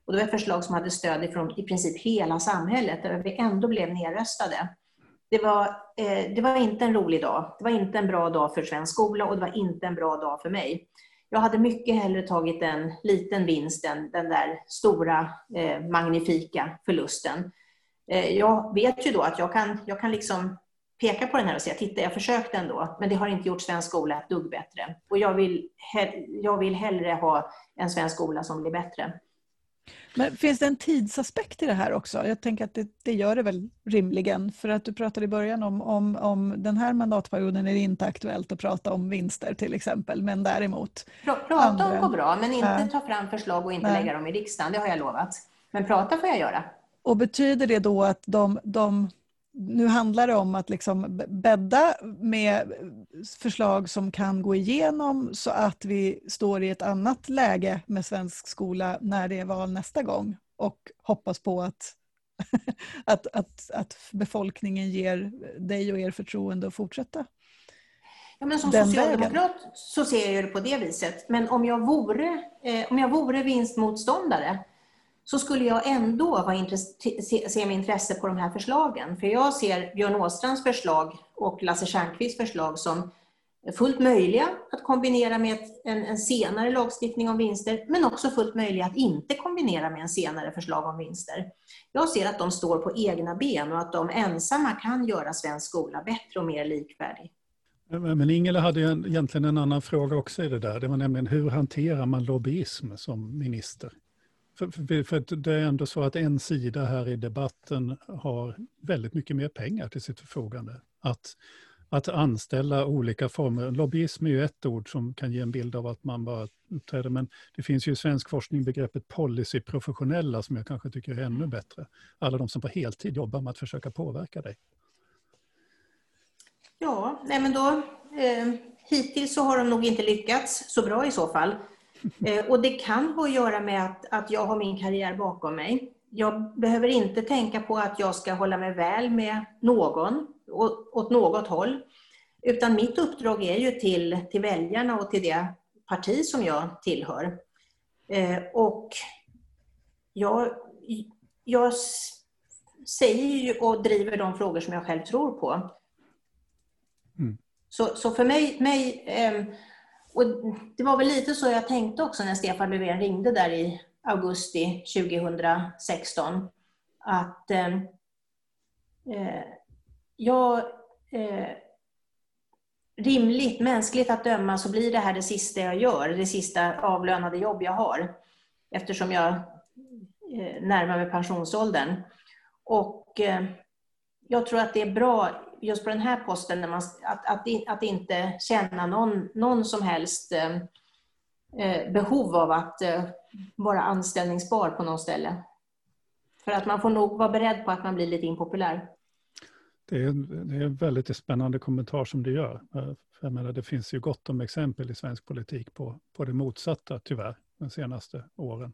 Och det var ett förslag som hade stöd från i princip hela samhället, där vi ändå blev nedröstade. Det var, eh, det var inte en rolig dag. Det var inte en bra dag för svensk skola och det var inte en bra dag för mig. Jag hade mycket hellre tagit en liten vinst än den där stora, eh, magnifika förlusten. Eh, jag vet ju då att jag kan, jag kan liksom peka på den här och säga, titta jag försökte ändå, men det har inte gjort svensk skola ett dugg bättre. Och jag vill, jag vill hellre ha en svensk skola som blir bättre. Men finns det en tidsaspekt i det här också? Jag tänker att det, det, gör det väl rimligen. För att du pratade i början om, om, om den här mandatperioden är det inte aktuellt att prata om vinster till exempel, men däremot... Prata andra, om går bra, men inte ta fram förslag och inte nej. lägga dem i riksdagen, det har jag lovat. Men prata får jag göra. Och betyder det då att de, de nu handlar det om att liksom bädda med förslag som kan gå igenom så att vi står i ett annat läge med svensk skola när det är val nästa gång och hoppas på att, att, att, att befolkningen ger dig och er förtroende att fortsätta. Ja, men som socialdemokrat vägen. så ser jag det på det viset. Men om jag vore, eh, om jag vore vinstmotståndare så skulle jag ändå vara se med intresse på de här förslagen. För jag ser Björn Åstrands förslag och Lasse Stjernkvists förslag som fullt möjliga att kombinera med en, en, senare lagstiftning om vinster, men också fullt möjliga att inte kombinera med en senare förslag om vinster. Jag ser att de står på egna ben och att de ensamma kan göra svensk skola bättre och mer likvärdig. Men Ingela hade ju egentligen en annan fråga också i det där. Det var nämligen hur hanterar man lobbyism som minister? För, för, för, det är ändå så att en sida här i debatten har väldigt mycket mer pengar till sitt förfogande. Att, att anställa olika former, lobbyism är ju ett ord som kan ge en bild av att man bara uppträder, men det finns ju i svensk forskning begreppet policyprofessionella som jag kanske tycker är ännu bättre. Alla de som på heltid jobbar med att försöka påverka dig. Ja, nej men då, eh, hittills så har de nog inte lyckats så bra i så fall. Eh, och det kan ha att göra med att, att jag har min karriär bakom mig. Jag behöver inte tänka på att jag ska hålla mig väl med någon, åt något håll. Utan mitt uppdrag är ju till, till väljarna och till det parti som jag tillhör. Eh, och jag, jag säger och driver de frågor som jag själv tror på. Mm. Så, så för mig, mig eh, och det var väl lite så jag tänkte också när Stefan Löfven ringde där i augusti 2016. Att eh, eh jag, eh, rimligt, mänskligt att döma, så blir det här det sista jag gör, det sista avlönade jobb jag har. Eftersom jag eh, närmar mig pensionsåldern. Och eh, jag tror att det är bra just på den här posten, när man, att, att, att inte känna någon, någon som helst eh, eh, behov av att eh, vara anställningsbar på något ställe. För att man får nog vara beredd på att man blir lite impopulär. Det är, det är en väldigt spännande kommentar som du gör. Eh, jag menar, det finns ju gott om exempel i svensk politik på, på det motsatta, tyvärr, de senaste åren.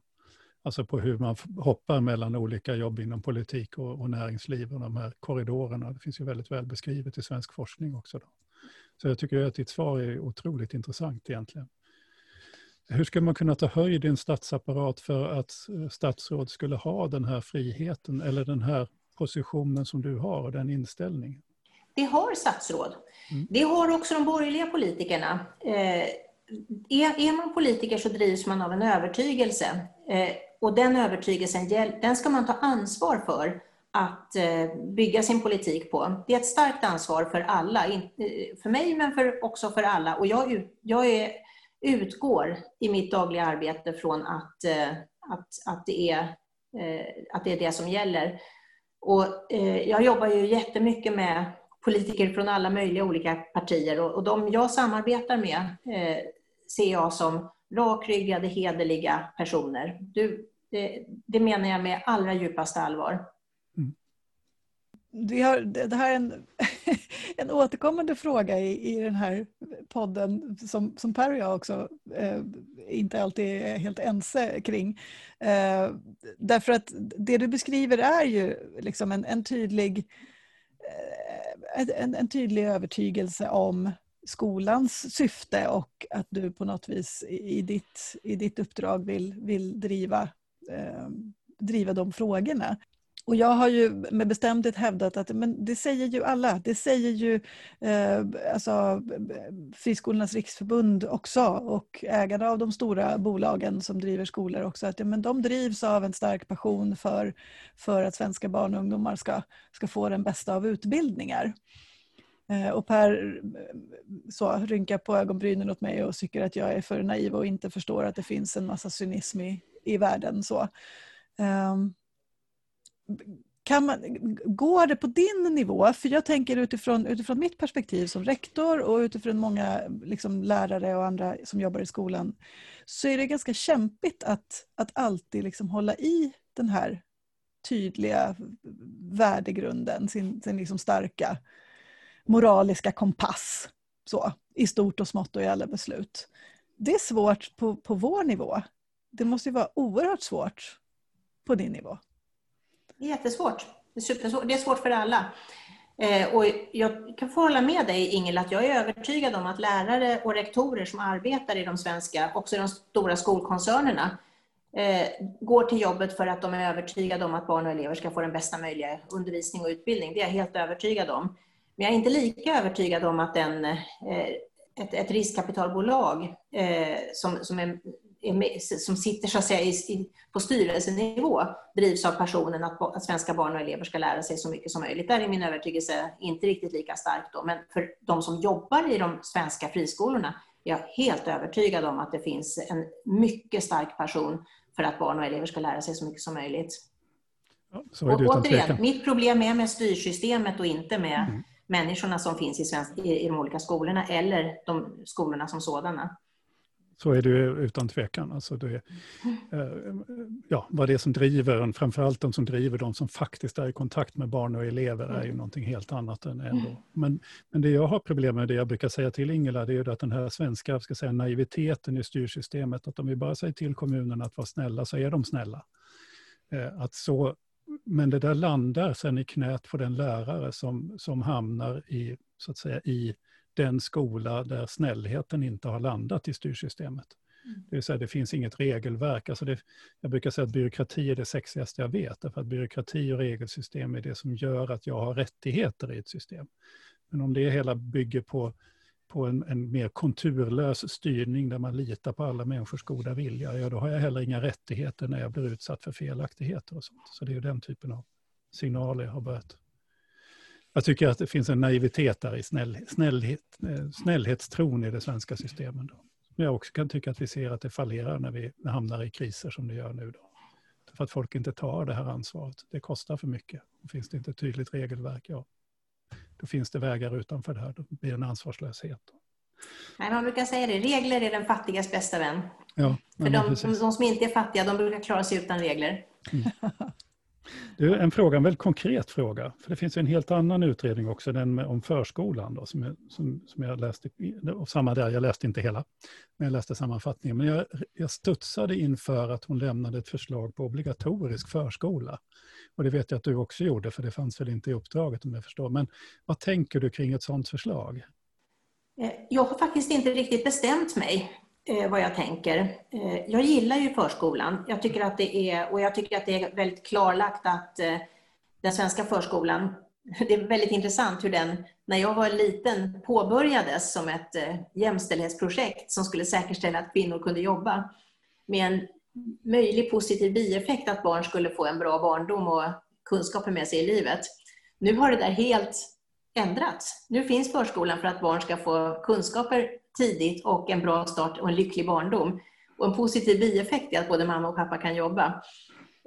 Alltså på hur man hoppar mellan olika jobb inom politik och, och näringsliv och de här korridorerna. Det finns ju väldigt väl beskrivet i svensk forskning också. Då. Så jag tycker att ditt svar är otroligt intressant egentligen. Hur ska man kunna ta höjd i en statsapparat för att eh, statsråd skulle ha den här friheten eller den här positionen som du har och den inställningen? Det har statsråd. Mm. Det har också de borgerliga politikerna. Eh, är, är man politiker så drivs man av en övertygelse. Eh, och den övertygelsen den ska man ta ansvar för att eh, bygga sin politik på. Det är ett starkt ansvar för alla, eh, för mig men för, också för alla. Och jag, jag är, utgår i mitt dagliga arbete från att, eh, att, att, det är, att det är det som gäller. Och jag jobbar ju jättemycket med politiker från alla möjliga olika partier och, de jag samarbetar med ser jag som rakryggade, hederliga personer. Du, det, det menar jag med allra djupaste allvar. Mm. vi har, det här är en, en återkommande fråga i, i den här podden som, som Per och jag också eh, inte alltid är helt ense kring. Eh, därför att det du beskriver är ju liksom en, en tydlig eh, en, en tydlig övertygelse om skolans syfte och att du på något vis i ditt, i ditt uppdrag vill, vill driva, eh, driva de frågorna. Och jag har ju med bestämdhet hävdat att men det säger ju alla. Det säger ju eh, alltså, Friskolornas riksförbund också och ägarna av de stora bolagen som driver skolor också. Att ja, men de drivs av en stark passion för, för att svenska barn och ungdomar ska, ska få den bästa av utbildningar. Eh, och Per eh, så, rynkar på ögonbrynen åt mig och tycker att jag är för naiv och inte förstår att det finns en massa cynism i, i världen. Så. Ehm, kan man, går det på din nivå? För jag tänker utifrån, utifrån mitt perspektiv som rektor och utifrån många liksom, lärare och andra som jobbar i skolan så är det ganska kämpigt att, att alltid liksom hålla i den här tydliga värdegrunden, sin, sin liksom starka moraliska kompass så, i stort och smått och i alla beslut. Det är svårt på, på vår nivå. Det måste ju vara oerhört svårt på din nivå. Det är jättesvårt. Det är, supersvårt. det är svårt för alla. Eh, och jag kan få hålla med dig Ingela, att jag är övertygad om att lärare och rektorer som arbetar i de svenska, också i de stora skolkoncernerna, eh, går till jobbet för att de är övertygade om att barn och elever ska få den bästa möjliga undervisning och utbildning. Det är jag helt övertygad om. Men jag är inte lika övertygad om att en, eh, ett, ett riskkapitalbolag eh, som, som är som sitter så att säga, på styrelsenivå drivs av passionen att, att svenska barn och elever ska lära sig så mycket som möjligt. Där är min övertygelse inte riktigt lika stark. Då. Men för de som jobbar i de svenska friskolorna är jag helt övertygad om att det finns en mycket stark passion för att barn och elever ska lära sig så mycket som möjligt. Ja, och, återigen, mitt problem är med styrsystemet och inte med mm. människorna som finns i, svensk, i, i de olika skolorna eller de skolorna som sådana. Så är det utan tvekan. Alltså det, eh, ja, vad det är som driver en, framförallt de som driver de som faktiskt är i kontakt med barn och elever är ju mm. någonting helt annat än ändå. Mm. Men, men det jag har problem med, det jag brukar säga till Ingela, det är ju att den här svenska ska säga, naiviteten i styrsystemet, att om vi bara säger till kommunerna att vara snälla så är de snälla. Eh, att så, men det där landar sen i knät på den lärare som, som hamnar i, så att säga, i den skola där snällheten inte har landat i styrsystemet. Mm. Det vill säga det finns inget regelverk. Alltså det, jag brukar säga att byråkrati är det sexigaste jag vet. Därför att byråkrati och regelsystem är det som gör att jag har rättigheter i ett system. Men om det hela bygger på, på en, en mer konturlös styrning där man litar på alla människors goda vilja, ja då har jag heller inga rättigheter när jag blir utsatt för felaktigheter och sånt. Så det är den typen av signaler jag har börjat jag tycker att det finns en naivitet där i snäll, snällhet, eh, snällhetstron i det svenska systemet. Då. Men jag också kan tycka att vi ser att det fallerar när vi hamnar i kriser som det gör nu. Då. För att folk inte tar det här ansvaret. Det kostar för mycket. Finns det inte ett tydligt regelverk, ja, då finns det vägar utanför det här. Då blir det en ansvarslöshet. Nej, man brukar säga det, regler är den fattigas bästa vän. Ja, för de, de, som inte är fattiga, de brukar klara sig utan regler. Mm. Du, en fråga, en väldigt konkret fråga. För det finns en helt annan utredning också, den om förskolan, då, som, jag, som, som jag läste, och samma där, jag läste inte hela, men jag läste sammanfattningen. Men jag, jag studsade inför att hon lämnade ett förslag på obligatorisk förskola. Och det vet jag att du också gjorde, för det fanns väl inte i uppdraget om jag förstår. Men vad tänker du kring ett sådant förslag? Eh, jag har faktiskt inte riktigt bestämt mig eh, vad jag tänker. Eh, jag gillar ju förskolan. Jag tycker att det är, och jag tycker att det är väldigt klarlagt att eh, den svenska förskolan, det är väldigt intressant hur den, när jag var liten, påbörjades som ett eh, jämställdhetsprojekt som skulle säkerställa att kvinnor kunde jobba med en möjlig positiv bieffekt att barn skulle få en bra barndom och kunskaper med sig i livet. Nu har det där helt ändrats. Nu finns förskolan för att barn ska få kunskaper tidigt och en bra start och en lycklig barndom. Och en positiv bieffekt är att både mamma och pappa kan jobba.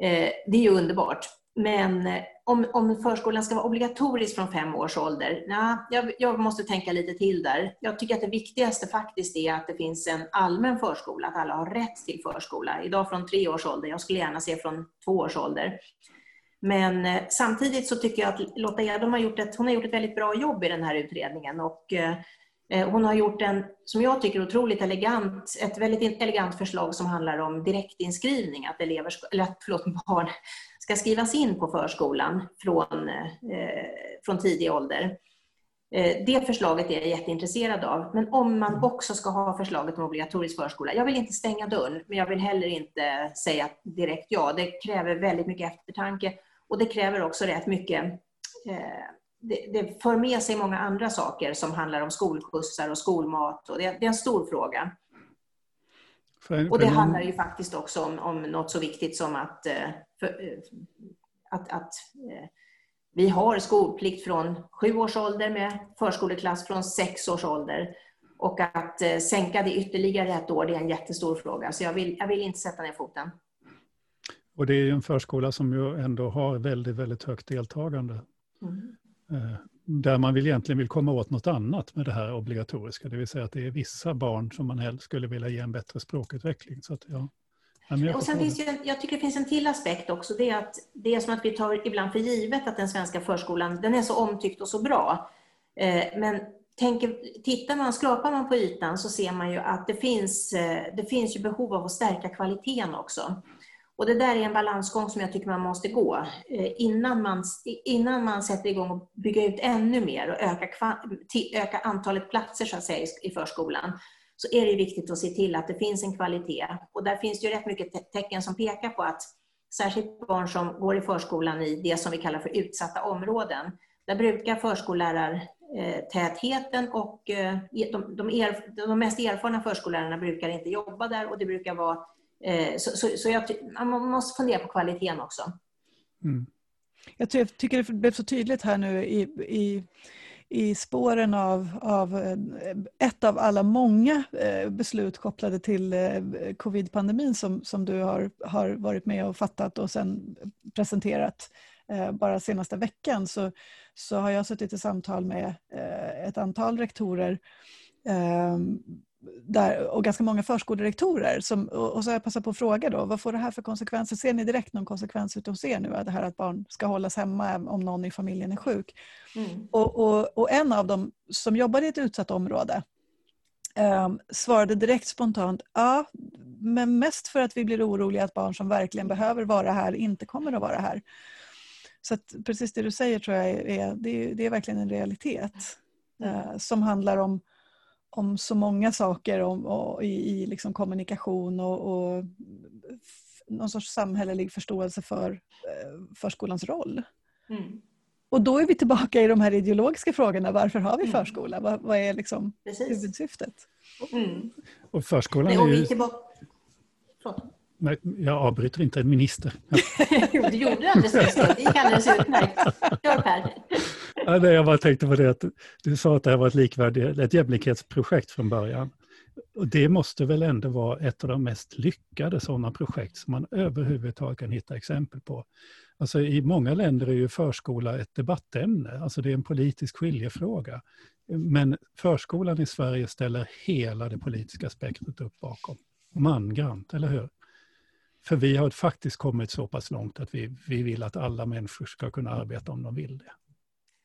Eh, det är ju underbart. Men eh, om, om förskolan ska vara obligatorisk från fem års ålder, na, jag, jag, måste tänka lite till där. Jag tycker att det viktigaste faktiskt är att det finns en allmän förskola, att alla har rätt till förskola. Idag från tre års ålder, jag skulle gärna se från två års ålder. Men eh, samtidigt så tycker jag att Lotta Edholm har gjort ett, hon har gjort ett väldigt bra jobb i den här utredningen. Och, eh, hon har gjort en, som jag tycker, otroligt elegant, ett väldigt elegant förslag som handlar om direktinskrivning, att, elever, eller förlåt, barn ska skrivas in på förskolan från, eh, från tidig ålder. Eh, det förslaget är jag jätteintresserad av. Men om man också ska ha förslaget om obligatorisk förskola. Jag vill inte stänga dörren, men jag vill heller inte säga direkt ja. Det kräver väldigt mycket eftertanke och det kräver också rätt mycket eh, det, det för med sig många andra saker som handlar om skolskjutsar och skolmat. Och det, det är en stor fråga. För, och det handlar ju faktiskt också om, om något så viktigt som att, eh, för, att, att vi har skolplikt från sju års ålder med förskoleklass från sex års ålder. Och att eh, sänka det ytterligare ett år, det är en jättestor fråga. Så jag vill, jag vill inte sätta ner foten. Och det är ju en förskola som ju ändå har väldigt, väldigt högt deltagande. Mm. Eh, där man vill egentligen vill komma åt något annat med det här obligatoriska, det vill säga att det är vissa barn som man helst skulle vilja ge en bättre språkutveckling. Så att, ja. Och sen finns ju, jag tycker det finns en till aspekt också. Det är att det är som att vi tar ibland för givet att den svenska förskolan den är så omtyckt och så bra. Eh, men tänker, tittar man, skrapar man på ytan så ser man ju att det finns, eh, det finns ju behov av att stärka kvaliteten också. Och det där är en balansgång som jag tycker man måste gå eh, innan man, innan man sätter igång och bygga ut ännu mer och öka, öka antalet platser så att säga, i förskolan så är det viktigt att se till att det finns en kvalitet. Och där finns det ju rätt mycket tecken som pekar på att särskilt barn som går i förskolan i det som vi kallar för utsatta områden, där brukar förskollärartätheten och eh, e-, de, de, er, de mest erfarna förskollärarna brukar inte jobba där och det brukar vara Eh, så, så, så jag, man måste fundera på kvaliteten också. Mm. Jag tycker det blev så tydligt här nu i, i i spåren av, av eh, ett av alla många eh, beslut kopplade till covid-pandemin som, som du har, har varit med och fattat och sen presenterat bara senaste veckan så, så har jag suttit i samtal med ett antal rektorer ehm, där, och ganska många förskolerektorer. Som, och så har jag passat på att fråga då, vad får det här för konsekvenser? Ser ni direkt någon konsekvens ute hos er nu? Det här att barn ska hållas hemma om någon i familjen är sjuk. Mm. Och, och, och, en av dem som jobbar i ett utsatt område eh, svarade direkt spontant, ja, men mest för att vi blir oroliga att barn som verkligen behöver vara här inte kommer att vara här. Så precis det du säger tror jag är, det är, det är verkligen en realitet. Mm. Eh, som handlar om om så många saker om, och, i, i liksom kommunikation och, och någon sorts samhällelig förståelse för eh, förskolans roll. Mm. Och då är vi tillbaka i de här ideologiska frågorna. Varför har vi mm. förskola? Vad, vad är liksom huvudsyftet? Mm. Och förskolan är ju... Nej, jag avbryter inte en minister. jo, du gjorde det alldeles nyss. Det gick alldeles utmärkt. Kör Per. Ja, nej, jag bara tänkte på det att du sa att det här var ett, likvärdigt, ett jämlikhetsprojekt från början. Och det måste väl ändå vara ett av de mest lyckade sådana projekt som man överhuvudtaget kan hitta exempel på. Alltså I många länder är ju förskola ett debattämne, alltså det är en politisk skiljefråga. Men förskolan i Sverige ställer hela det politiska spektrat upp bakom. Mangrant, eller hur? För vi har faktiskt kommit så pass långt att vi, vi vill att alla människor ska kunna arbeta om de vill det.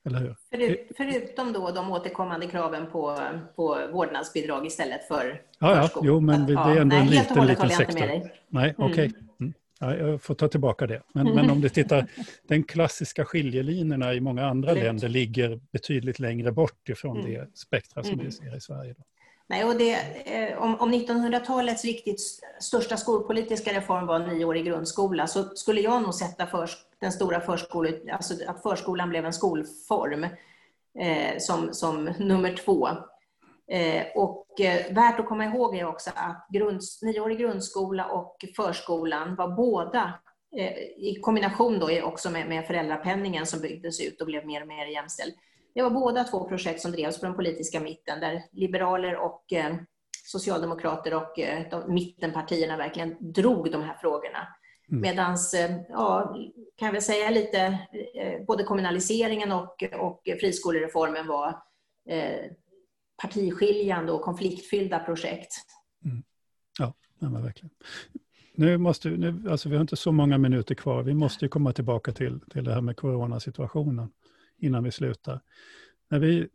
Eller hur? Förut, förutom då de återkommande kraven på, på vårdnadsbidrag istället för Ja, ja jo, men det är ändå ja, en nej, liten, liten sektor. Nej, okej. Okay. Mm. mm. Ja, jag får ta tillbaka det. Men, men om du tittar, den klassiska skiljelinjerna i många andra länder ligger betydligt längre bort ifrån mm. det spektra som mm. vi ser i Sverige. Då. Nej, och det, eh, om, om 1900-talets riktigt största skolpolitiska reform var nioårig grundskola så skulle jag nog sätta för, den stora förskolan, alltså att förskolan blev en skolform eh, som, som nummer två. Eh, och eh, värt att komma ihåg är också att grund, nioårig grundskola och förskolan var båda eh, i kombination då också med, med föräldrapenningen som byggdes ut och blev mer och mer jämställd det var båda två projekt som drevs på den politiska mitten där liberaler och eh, socialdemokrater och eh, de, mittenpartierna verkligen drog de här frågorna. Mm. Medan, eh, ja, kan jag väl säga lite, både kommunaliseringen och, och friskolereformen var partiskiljande och konfliktfyllda projekt. Mm. Ja, men verkligen. nu måste, nu, alltså vi har inte så många minuter kvar. Vi måste komma tillbaka till, till det här med coronasituationen innan vi slutar. När vi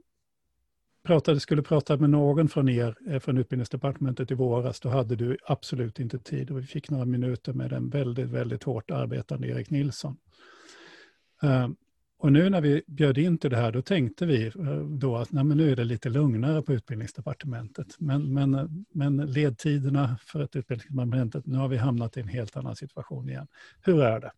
pratade, skulle prata med någon från er, eh, från utbildningsdepartementet i våras, då hade du absolut inte tid. Och vi fick några minuter med en väldigt, väldigt hårt arbetande Erik Nilsson. Ehm, och nu när vi bjöd in till det här, då tänkte vi eh, då att nej, men nu är det lite lugnare på utbildningsdepartementet. Men, men, eh, men ledtiderna för ett utbildningsdepartementet, nu har vi hamnat i en helt annan situation igen. Hur är det?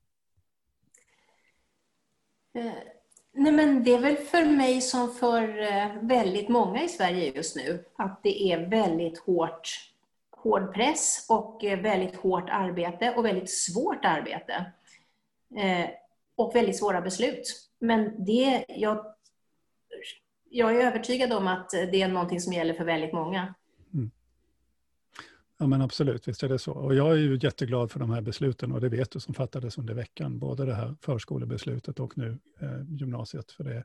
Nej men det är väl för mig som för eh, väldigt många i Sverige just nu, att det är väldigt hårt, hård press och eh, väldigt hårt arbete och väldigt svårt arbete. Eh, och väldigt svåra beslut. Men det, jag, jag är övertygad om att det är någonting som gäller för väldigt många. Ja men absolut, visst är det så. Och jag är ju jätteglad för de här besluten och det vet du som fattades under veckan. Både det här förskolebeslutet och nu eh, gymnasiet. För det,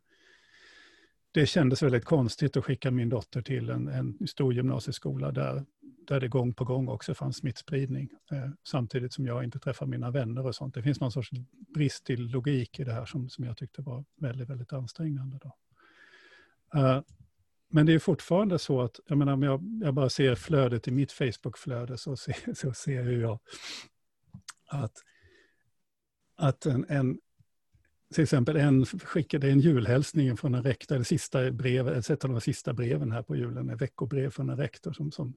det kändes väldigt konstigt att skicka min dotter till en, en stor gymnasieskola där, där det gång på gång också fanns smittspridning. Eh, samtidigt som jag inte träffar mina vänner och sånt. Det finns någon sorts brist till logik i det här som, som jag tyckte var väldigt, väldigt ansträngande. Då. Uh, men det är fortfarande så att, jag menar om jag, jag bara ser flödet i mitt Facebook-flöde så ser, så ser jag att, att en, en till exempel en skickade en julhälsning från en rektor, det sista brevet, ett av de sista breven här på julen, ett veckobrev från en rektor. Som, som,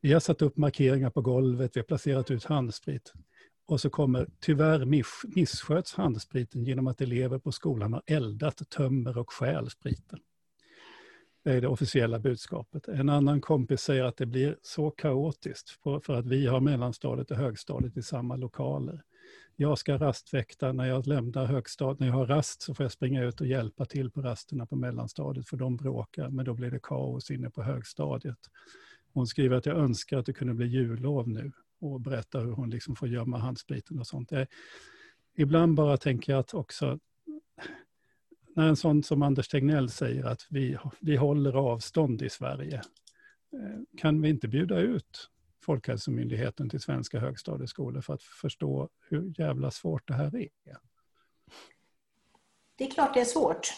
vi har satt upp markeringar på golvet, vi har placerat ut handsprit. Och så kommer, tyvärr miss, missköts handspriten genom att elever på skolan har eldat, tömmer och stjäl spriten. Det är det officiella budskapet. En annan kompis säger att det blir så kaotiskt för att vi har mellanstadiet och högstadiet i samma lokaler jag ska rastväkta när jag lämnar högstadiet. När jag har rast så får jag springa ut och hjälpa till på rasterna på mellanstadiet för de bråkar, men då blir det kaos inne på högstadiet. Hon skriver att jag önskar att det kunde bli jullov nu och berättar hur hon liksom får gömma handspriten och sånt. Jag, ibland bara tänker jag att också när en sån som Anders Tegnell säger att vi, vi håller avstånd i Sverige, eh, kan vi inte bjuda ut Folkhälsomyndigheten till svenska högstadieskolor för att förstå hur jävla svårt det här är? Det är klart det är svårt.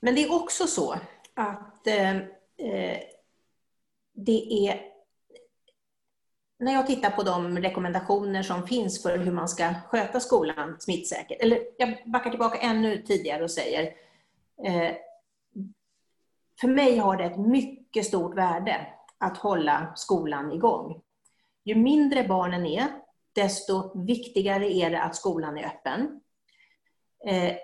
Men det är också så att eh, eh det är... När jag tittar på de rekommendationer som finns för hur man ska sköta skolan smittsäkert, eller jag backar tillbaka ännu tidigare och säger eh, för mig har det ett mycket stort värde att hålla skolan igång. Ju mindre barnen är, desto viktigare är det att skolan är öppen. Eh,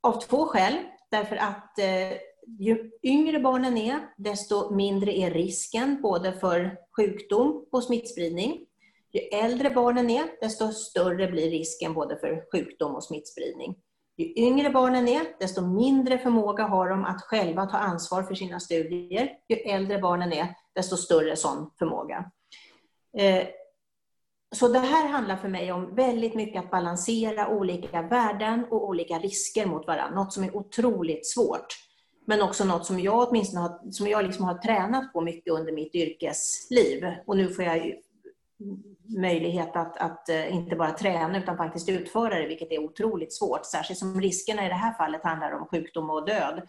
av två skäl. Därför att eh, ju yngre barnen är, desto mindre är risken både för sjukdom och smittspridning. Ju äldre barnen är, desto större blir risken både för sjukdom och smittspridning. Ju yngre barnen är, desto mindre förmåga har de att själva ta ansvar för sina studier. Ju äldre barnen är, desto större sån förmåga. Eh, så det här handlar för mig om väldigt mycket att balansera olika värden och olika risker mot varandra. Något som är otroligt svårt. Men också något som jag åtminstone har, som jag liksom har tränat på mycket under mitt yrkesliv. Och nu får jag möjlighet att, att eh, inte bara träna utan faktiskt utföra det, vilket är otroligt svårt. Särskilt som riskerna i det här fallet handlar om sjukdom och död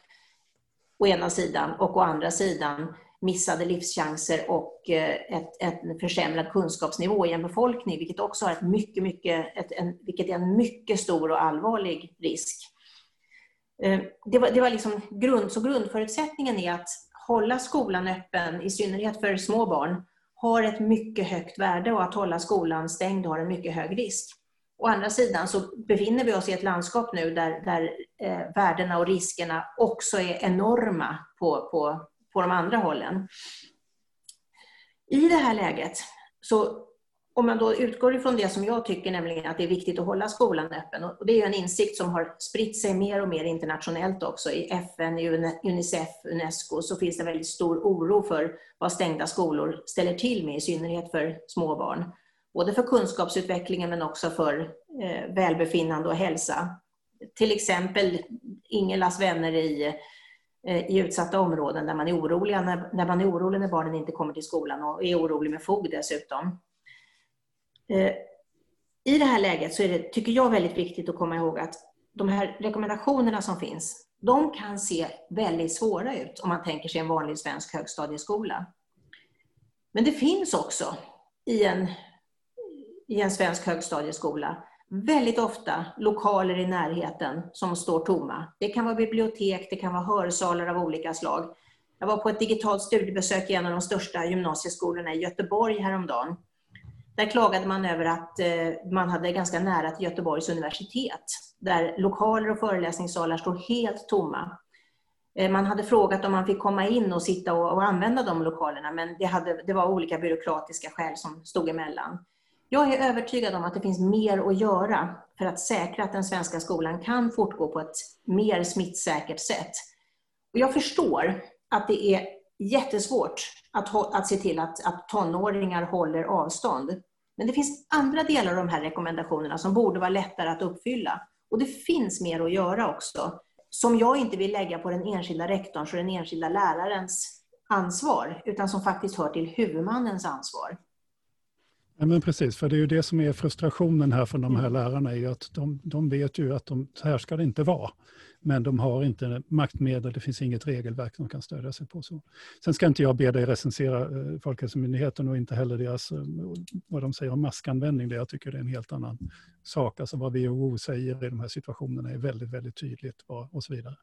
å ena sidan och å andra sidan missade livschanser och eh, ett, ett, en försämrad kunskapsnivå i en befolkning, vilket också har ett mycket, mycket, ett, en, vilket är en mycket stor och allvarlig risk. Eh, det var, det var liksom grund, så grundförutsättningen är att hålla skolan öppen, i synnerhet för små barn, har ett mycket högt värde och att hålla skolan stängd har en mycket hög risk. Å andra sidan så befinner vi oss i ett landskap nu där, där eh, värdena och riskerna också är enorma på, på, på de andra hållen. I det här läget, så om man då utgår ifrån det som jag tycker, nämligen att det är viktigt att hålla skolan öppen, och det är en insikt som har spritt sig mer och mer internationellt också. I FN, i Unicef, Unesco, så finns det en väldigt stor oro för vad stängda skolor ställer till med, i synnerhet för små barn. Både för kunskapsutvecklingen men också för eh, välbefinnande och hälsa. Till exempel Ingelas vänner i Eh, i utsatta områden där man är oroliga när, när man är orolig när barnen inte kommer till skolan och är orolig med fog dessutom. Eh, I det här läget så är det, tycker jag, väldigt viktigt att komma ihåg att de här rekommendationerna som finns, de kan se väldigt svåra ut om man tänker sig en vanlig svensk högstadieskola. Men det finns också i en, i en svensk högstadieskola väldigt ofta lokaler i närheten som står tomma. Det kan vara bibliotek, det kan vara hörsalar av olika slag. Jag var på ett digitalt studiebesök i en av de största gymnasieskolorna i Göteborg häromdagen. Där klagade man över att eh, man hade ganska nära till Göteborgs universitet, där lokaler och föreläsningssalar står helt tomma. Eh, man hade frågat om man fick komma in och sitta och, och använda de lokalerna, men det, hade, det, var olika byråkratiska skäl som stod emellan. Jag är övertygad om att det finns mer att göra för att säkra att den svenska skolan kan fortgå på ett mer smittsäkert sätt. Och jag förstår att det är jättesvårt att, att se till att, att tonåringar håller avstånd. Men det finns andra delar av de här rekommendationerna som borde vara lättare att uppfylla. Och det finns mer att göra också, som jag inte vill lägga på den enskilda rektorns och den enskilda lärarens ansvar, utan som faktiskt hör till huvudmannens ansvar. Ja, men precis, för det är ju det som är frustrationen här för de här mm. lärarna, är att de, de vet ju att de, så här ska det inte vara. Men de har inte maktmedel, det finns inget regelverk de kan stödja sig på. Så. Sen ska inte jag be dig recensera eh, Folkhälsomyndigheten och inte heller deras, eh, vad de säger om maskanvändning. Det jag tycker det är en helt annan sak. Alltså vad WHO säger i de här situationerna är väldigt, väldigt tydligt och så vidare.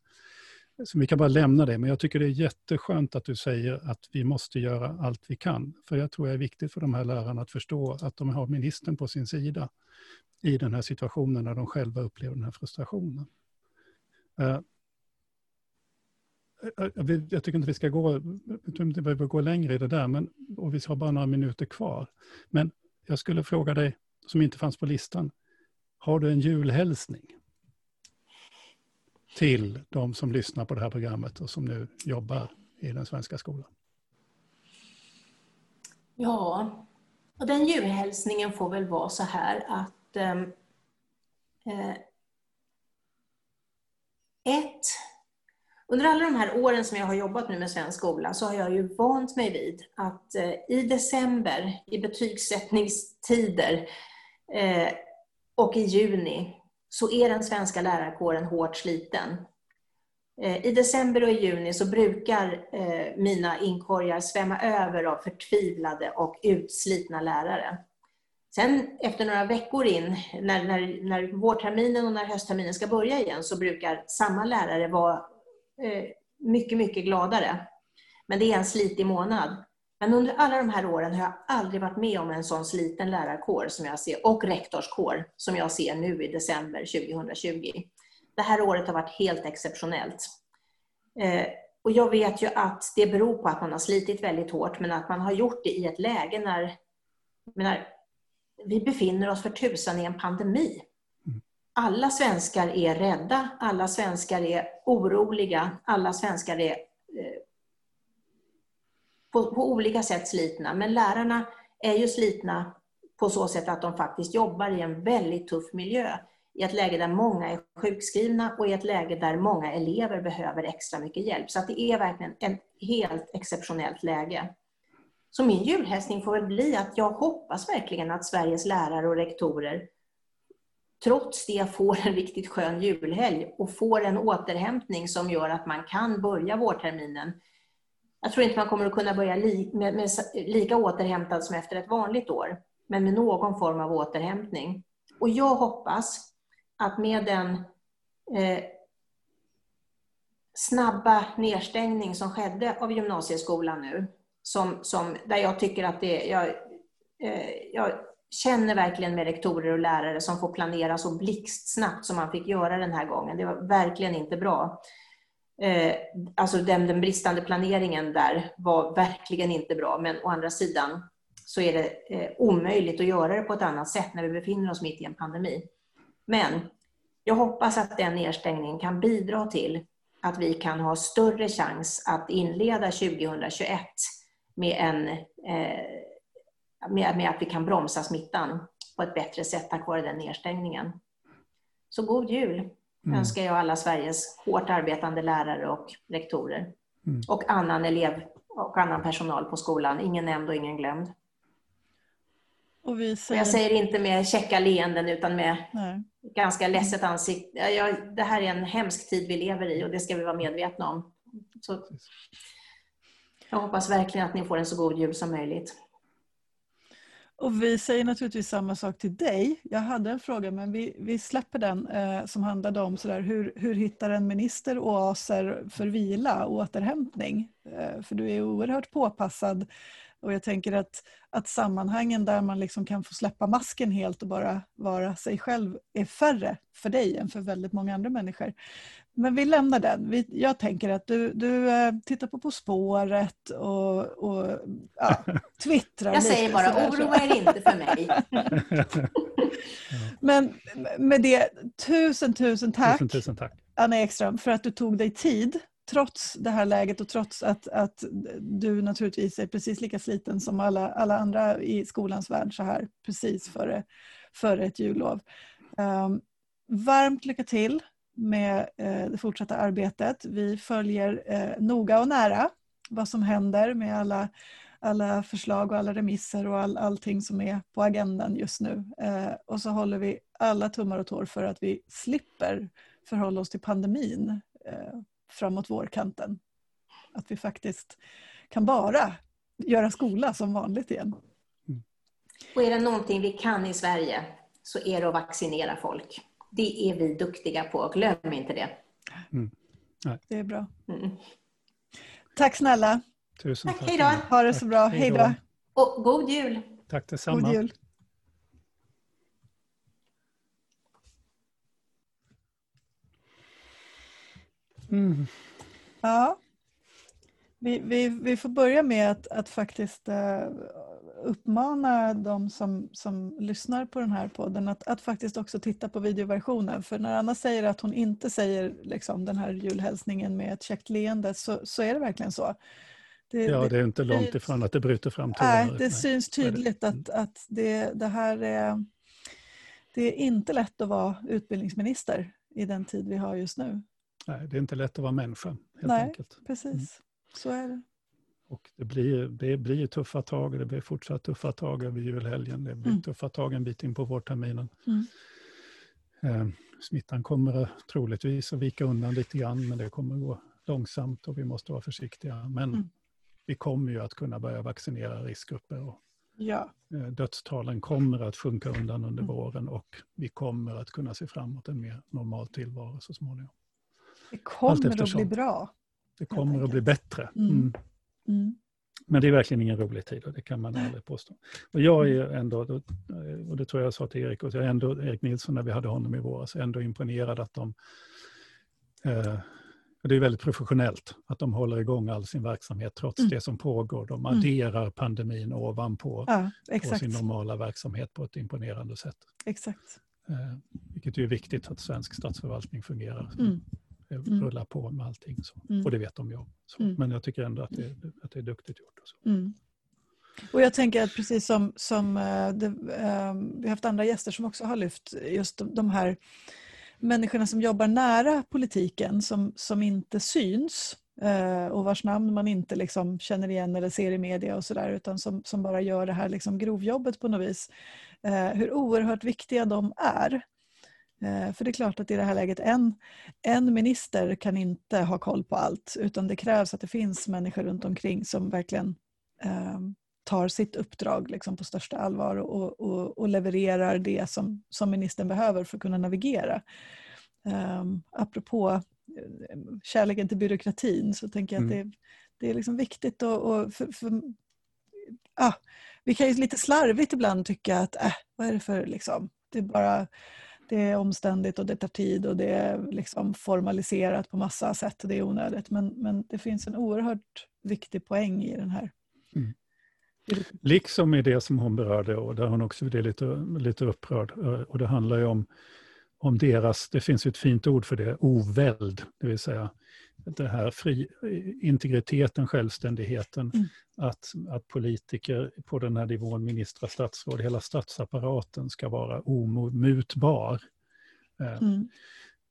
Så vi kan bara lämna det, men jag tycker det är jätteskönt att du säger att vi måste göra allt vi kan. För jag tror det är viktigt för de här lärarna att förstå att de har ministern på sin sida i den här situationen när de själva upplever den här frustrationen. Eh, eh, eh, jag tycker inte vi ska gå, inte behöver gå längre i det där, men, och vi har bara några minuter kvar. Men jag skulle fråga dig, som inte fanns på listan, har du en julhälsning? Till de som lyssnar på det här programmet och som nu jobbar i den svenska skolan? Ja, och den julhälsningen får väl vara så här att ehm, eh, ett, under alla de här åren som jag har jobbat nu med svensk skola så har jag ju vant mig vid att eh, i december, i betygssättningstider eh, och i juni så är den svenska lärarkåren hårt sliten. Eh, I december och i juni så brukar eh, mina inkorgar svämma över av förtvivlade och utslitna lärare. Sen efter några veckor in, när, när, när vårterminen och när höstterminen ska börja igen, så brukar samma lärare vara eh, mycket, mycket gladare. Men det är en slitig månad. Men under alla de här åren har jag aldrig varit med om en sån sliten lärarkår som jag ser, och rektorskår som jag ser nu i december 2020. Det här året har varit helt exceptionellt. Eh, och jag vet ju att det beror på att man har slitit väldigt hårt, men att man har gjort det i ett läge när, menar, vi befinner oss för tusan i en pandemi. Alla svenskar är rädda, alla svenskar är oroliga, alla svenskar är eh, på, på olika sätt slitna. Men lärarna är ju slitna på så sätt att de faktiskt jobbar i en väldigt tuff miljö. I ett läge där många är sjukskrivna och i ett läge där många elever behöver extra mycket hjälp. Så det är verkligen ett helt exceptionellt läge. Så min julhälsning får väl bli att jag hoppas verkligen att Sveriges lärare och rektorer trots det får en riktigt skön julhelg och får en återhämtning som gör att man kan börja vårterminen jag tror inte man kommer att kunna börja li, med, med, lika återhämtad som efter ett vanligt år, men med någon form av återhämtning. Och jag hoppas att med den eh, snabba nedstängning som skedde av gymnasieskolan nu, som, som, där jag tycker att det, jag, eh, jag känner verkligen med rektorer och lärare som får planera så blixtsnabbt som man fick göra den här gången. Det var verkligen inte bra. Eh, alltså den, den, bristande planeringen där var verkligen inte bra, men å andra sidan så är det eh, omöjligt att göra det på ett annat sätt när vi befinner oss mitt i en pandemi. Men jag hoppas att den nedstängningen kan bidra till att vi kan ha större chans att inleda 2021 med, en, eh, med, med att vi kan bromsa smittan på ett bättre sätt tack vare den nedstängningen. Så god jul! Mm. önskar jag alla Sveriges hårt arbetande lärare och rektorer. Mm. Och annan elev och annan personal på skolan. Ingen nämnd och ingen glömd. Och vi säger... Jag säger inte med käcka leenden utan med Nej. ganska ledset ansikte. Ja, det här är en hemsk tid vi lever i och det ska vi vara medvetna om. Så jag hoppas verkligen att ni får en så god jul som möjligt. Och vi säger naturligtvis samma sak till dig. Jag hade en fråga men vi, vi släpper den eh, som handlade om sådär, hur, hur hittar en minister oaser för vila och återhämtning? Eh, för du är oerhört påpassad och jag tänker att, att sammanhangen där man liksom kan få släppa masken helt och bara vara sig själv är färre för dig än för väldigt många andra människor. Men vi lämnar den. Vi, jag tänker att du, du äh, tittar på På spåret och, och ja, twittrar Jag säger bara, oroa er inte för mig. Men med det, tusen tusen tack, tusen, tusen tack Anna Ekström för att du tog dig tid trots det här läget och trots att, att du naturligtvis är precis lika sliten som alla, alla andra i skolans värld så här precis före, före ett jullov. Um, varmt lycka till med eh, det fortsatta arbetet. Vi följer eh, noga och nära vad som händer med alla, alla förslag och alla remisser och all, allting som är på agendan just nu. Eh, och så håller vi alla tummar och tår för att vi slipper förhålla oss till pandemin framåt vårkanten. Att vi faktiskt kan bara göra skola som vanligt igen. Och är det någonting vi kan i Sverige så är det att vaccinera folk. Det är vi duktiga på, glöm inte det. Mm. Det är bra. Mm. Tack snälla. Tusen tack. tack. Hej då. Ha det så bra. Hej då. Och god jul. Tack detsamma. God jul. Mm. Ja. Vi, vi, vi får börja med att, att faktiskt uh, uppmana de som, som lyssnar på den här podden att, att faktiskt också titta på videoversionen. För när Anna säger att hon inte säger liksom, den här julhälsningen med ett käckt leende så, så är det verkligen så. Det, ja, det är inte långt det, ifrån att det bryter fram. Nej, det nej. syns tydligt att, att det, det här är... Det är inte lätt att vara utbildningsminister i den tid vi har just nu. Nej, det är inte lätt att vara människa, helt Nej, enkelt. precis. Mm. Så är det. Och det blir, det blir tuffa tag, det blir fortsatt tuffa tag över julhelgen, det blir mm. tuffa tag en bit in på vårterminen. Mm. Eh, smittan kommer troligtvis att vika undan lite grann, men det kommer gå långsamt och vi måste vara försiktiga. Men mm. vi kommer ju att kunna börja vaccinera riskgrupper. Och ja. eh, dödstalen kommer att sjunka undan under mm. våren och vi kommer att kunna se fram emot en mer normal tillvaro så småningom. Det kommer att bli bra. Det kommer att bli bättre. Mm. Mm. Mm. Men det är verkligen ingen rolig tid och det kan man aldrig påstå. Och jag är ändå, och det tror jag sa till Erik, och jag är ändå, Erik Nilsson när vi hade honom i våras, ändå imponerad att de eh, det är väldigt professionellt att de håller igång all sin verksamhet trots mm. det som pågår. De mm. adderar mm. pandemin ovanpå ja, på sin normala verksamhet på ett imponerande sätt. Exakt. Eh, vilket är viktigt att svensk statsförvaltning fungerar. Mm mm. rullar på med allting. Mm. Och det vet de ju om. Mm. Men jag tycker ändå att det, att det är duktigt gjort. Och, så. Mm. och jag tänker att precis som, som eh, det, eh, vi har haft andra gäster som också har lyft just de, de här människorna som jobbar nära politiken som, som inte syns eh, och vars namn man inte liksom känner igen eller ser i media och sådär utan som, som bara gör det här liksom grovjobbet på något vis. Eh, hur oerhört viktiga de är. Eh, för det är klart att i det här läget, en, en minister kan inte ha koll på allt utan det krävs att det finns människor runt omkring som verkligen eh, tar sitt uppdrag liksom, på största allvar och, och, och, levererar det som, som ministern behöver för att kunna navigera. Eh, apropå kärleken till byråkratin så tänker jag mm. att det, det är liksom viktigt och, och för, för, ah, vi kan ju lite slarvigt ibland tycka att äh, vad är det för liksom, det är bara det är omständigt och det tar tid och det är liksom formaliserat på massa sätt. Det är onödigt. Men, men det finns en oerhört viktig poäng i den här. Mm. Liksom i det som hon berörde och där hon också blev lite, lite upprörd. Och det handlar ju om, om deras, det finns ett fint ord för det, oväld. Det vill säga det här fri, integriteten, självständigheten, mm. att, att politiker på den här nivån, ministrar, statsråd, hela statsapparaten ska vara omutbar. Eh, mm.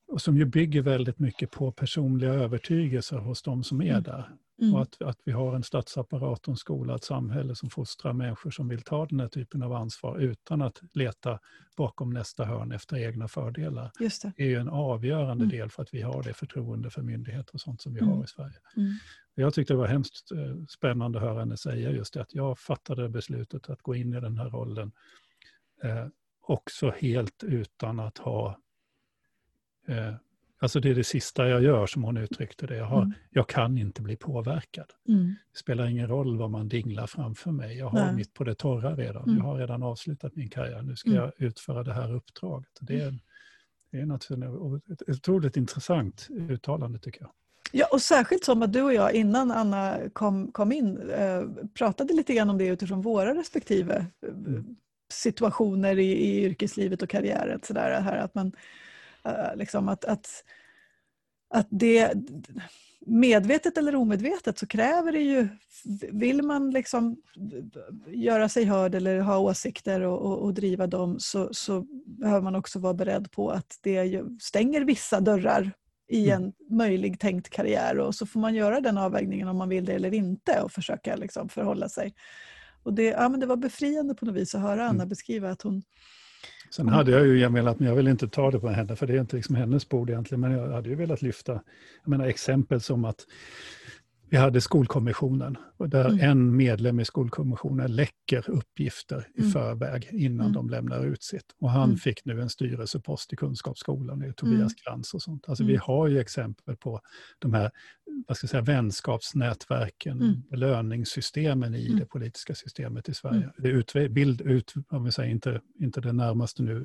och som ju bygger väldigt mycket på personliga övertygelser hos de som är mm. där. Mm. Och att, att vi har en statsapparat och en skola, ett samhälle som fostrar människor som vill ta den här typen av ansvar utan att leta bakom nästa hörn efter egna fördelar. Just det. är ju en avgörande mm. del för att vi har det förtroende för myndigheter och sånt som vi mm. har i Sverige. Mm. Jag tyckte det var hemskt eh, spännande att höra henne säga just det, att jag fattade beslutet att gå in i den här rollen eh, också helt utan att ha eh, Alltså det är det sista jag gör som hon uttryckte det. Jag, har, mm. jag kan inte bli påverkad. Mm. Det spelar ingen roll vad man dinglar framför mig. Jag har Nej. mitt på det torra redan. Mm. Jag har redan avslutat min karriär. Nu ska mm. jag utföra det här uppdraget. Det är, det är naturligtvis ett otroligt intressant uttalande tycker jag. Ja, och särskilt som att du och jag innan Anna kom, kom in eh, pratade lite grann om det utifrån våra respektive eh, situationer i, i yrkeslivet och karriären. Så där, här, att man, liksom att, att, att det medvetet eller omedvetet så kräver det ju, vill man liksom göra sig hörd eller ha åsikter och, och, och driva dem så, så, behöver man också vara beredd på att det stänger vissa dörrar i mm. en möjlig tänkt karriär och så får man göra den avvägningen om man vill det eller inte och försöka liksom förhålla sig. Och det, ja, men det var befriande på något vis att höra Anna mm. beskriva att hon Sen hade jag ju velat, men jag vill inte ta det på henne, för det är inte liksom hennes bord egentligen, men jag hade ju velat lyfta jag menar, exempel som att vi hade skolkommissionen där mm. en medlem i skolkommissionen läcker uppgifter i mm. förväg innan mm. de lämnar ut sitt. Och han mm. fick nu en styrelsepost i Kunskapsskolan, det är Tobias mm. Krantz och sånt. Alltså vi mm. har ju exempel på de här vad ska jag säga, vänskapsnätverken, mm. belöningssystemen i det politiska systemet i Sverige. Det är bild ut, om vi säger inte, inte det närmaste nu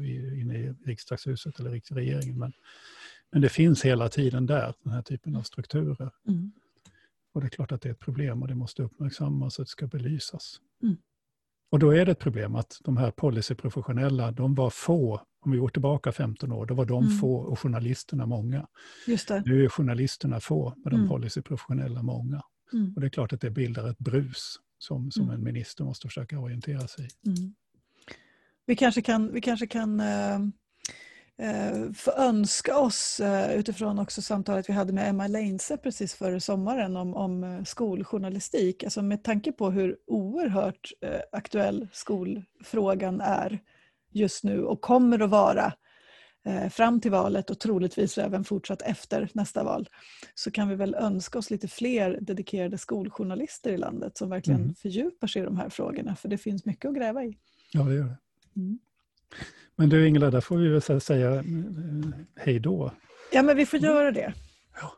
inne i riksdagshuset eller regeringen, men, men det finns hela tiden där, den här typen av strukturer. Och det är klart att det är ett problem och det måste uppmärksammas och det ska belysas. Mm. Och då är det ett problem att de här policyprofessionella, de var få. Om vi går tillbaka 15 år, då var de mm. få och journalisterna många. Just det. Nu är journalisterna få, men de mm. policyprofessionella många. Mm. Och det är klart att det bildar ett brus som, som mm. en minister måste försöka orientera sig i. Mm. Vi kanske kan, vi kanske kan eh, få önska oss eh, utifrån också samtalet vi hade med Emma Leinse precis före sommaren om, om eh, skoljournalistik. Alltså med tanke på hur oerhört eh, aktuell skolfrågan är just nu och kommer att vara eh, fram till valet och troligtvis även fortsatt efter nästa val så kan vi väl önska oss lite fler dedikerade skoljournalister i landet som verkligen mm. fördjupar sig i de här frågorna för det finns mycket att gräva i. Ja, det gör det. Mm. Men du Ingela, där får vi väl säga eh, hej då. Ja, men vi får göra det. Ja.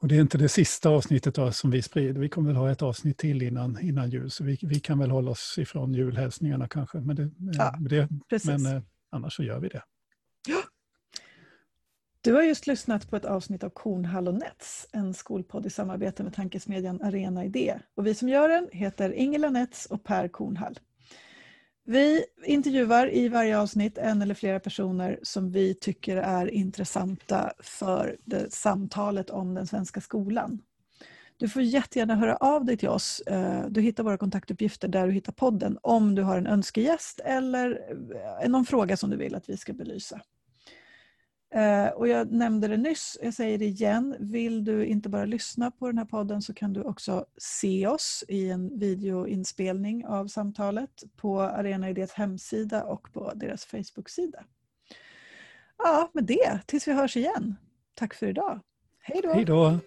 Och det är inte det sista avsnittet då, som vi sprider. Vi kommer väl ha ett avsnitt till innan, innan jul, så vi, vi kan väl hålla oss ifrån julhälsningarna kanske. Men, det, eh, ja, det, men eh, annars så gör vi det. Ja. Du har just lyssnat på ett avsnitt av Kornhall och Nets, en skolpodd i samarbete med tankesmedjan Arena Idé. Och vi som gör den heter Ingela Nets och Per Kornhall. Vi intervjuar i varje avsnitt en eller flera personer som vi tycker är intressanta för det samtalet om den svenska skolan. Du får jättegärna höra av dig till oss. Eh, du hittar våra kontaktuppgifter där du hittar podden om du har en önskegäst eller eh, någon fråga som du vill att vi ska belysa. Eh, och jag nämnde det nyss, jag säger det igen. Vill du inte bara lyssna på den här podden så kan du också se oss i en videoinspelning av samtalet på Arena Idés hemsida och på deras Facebook-sida. Ja, med det, tills vi hörs igen. Tack för idag. Hej då! Hej då!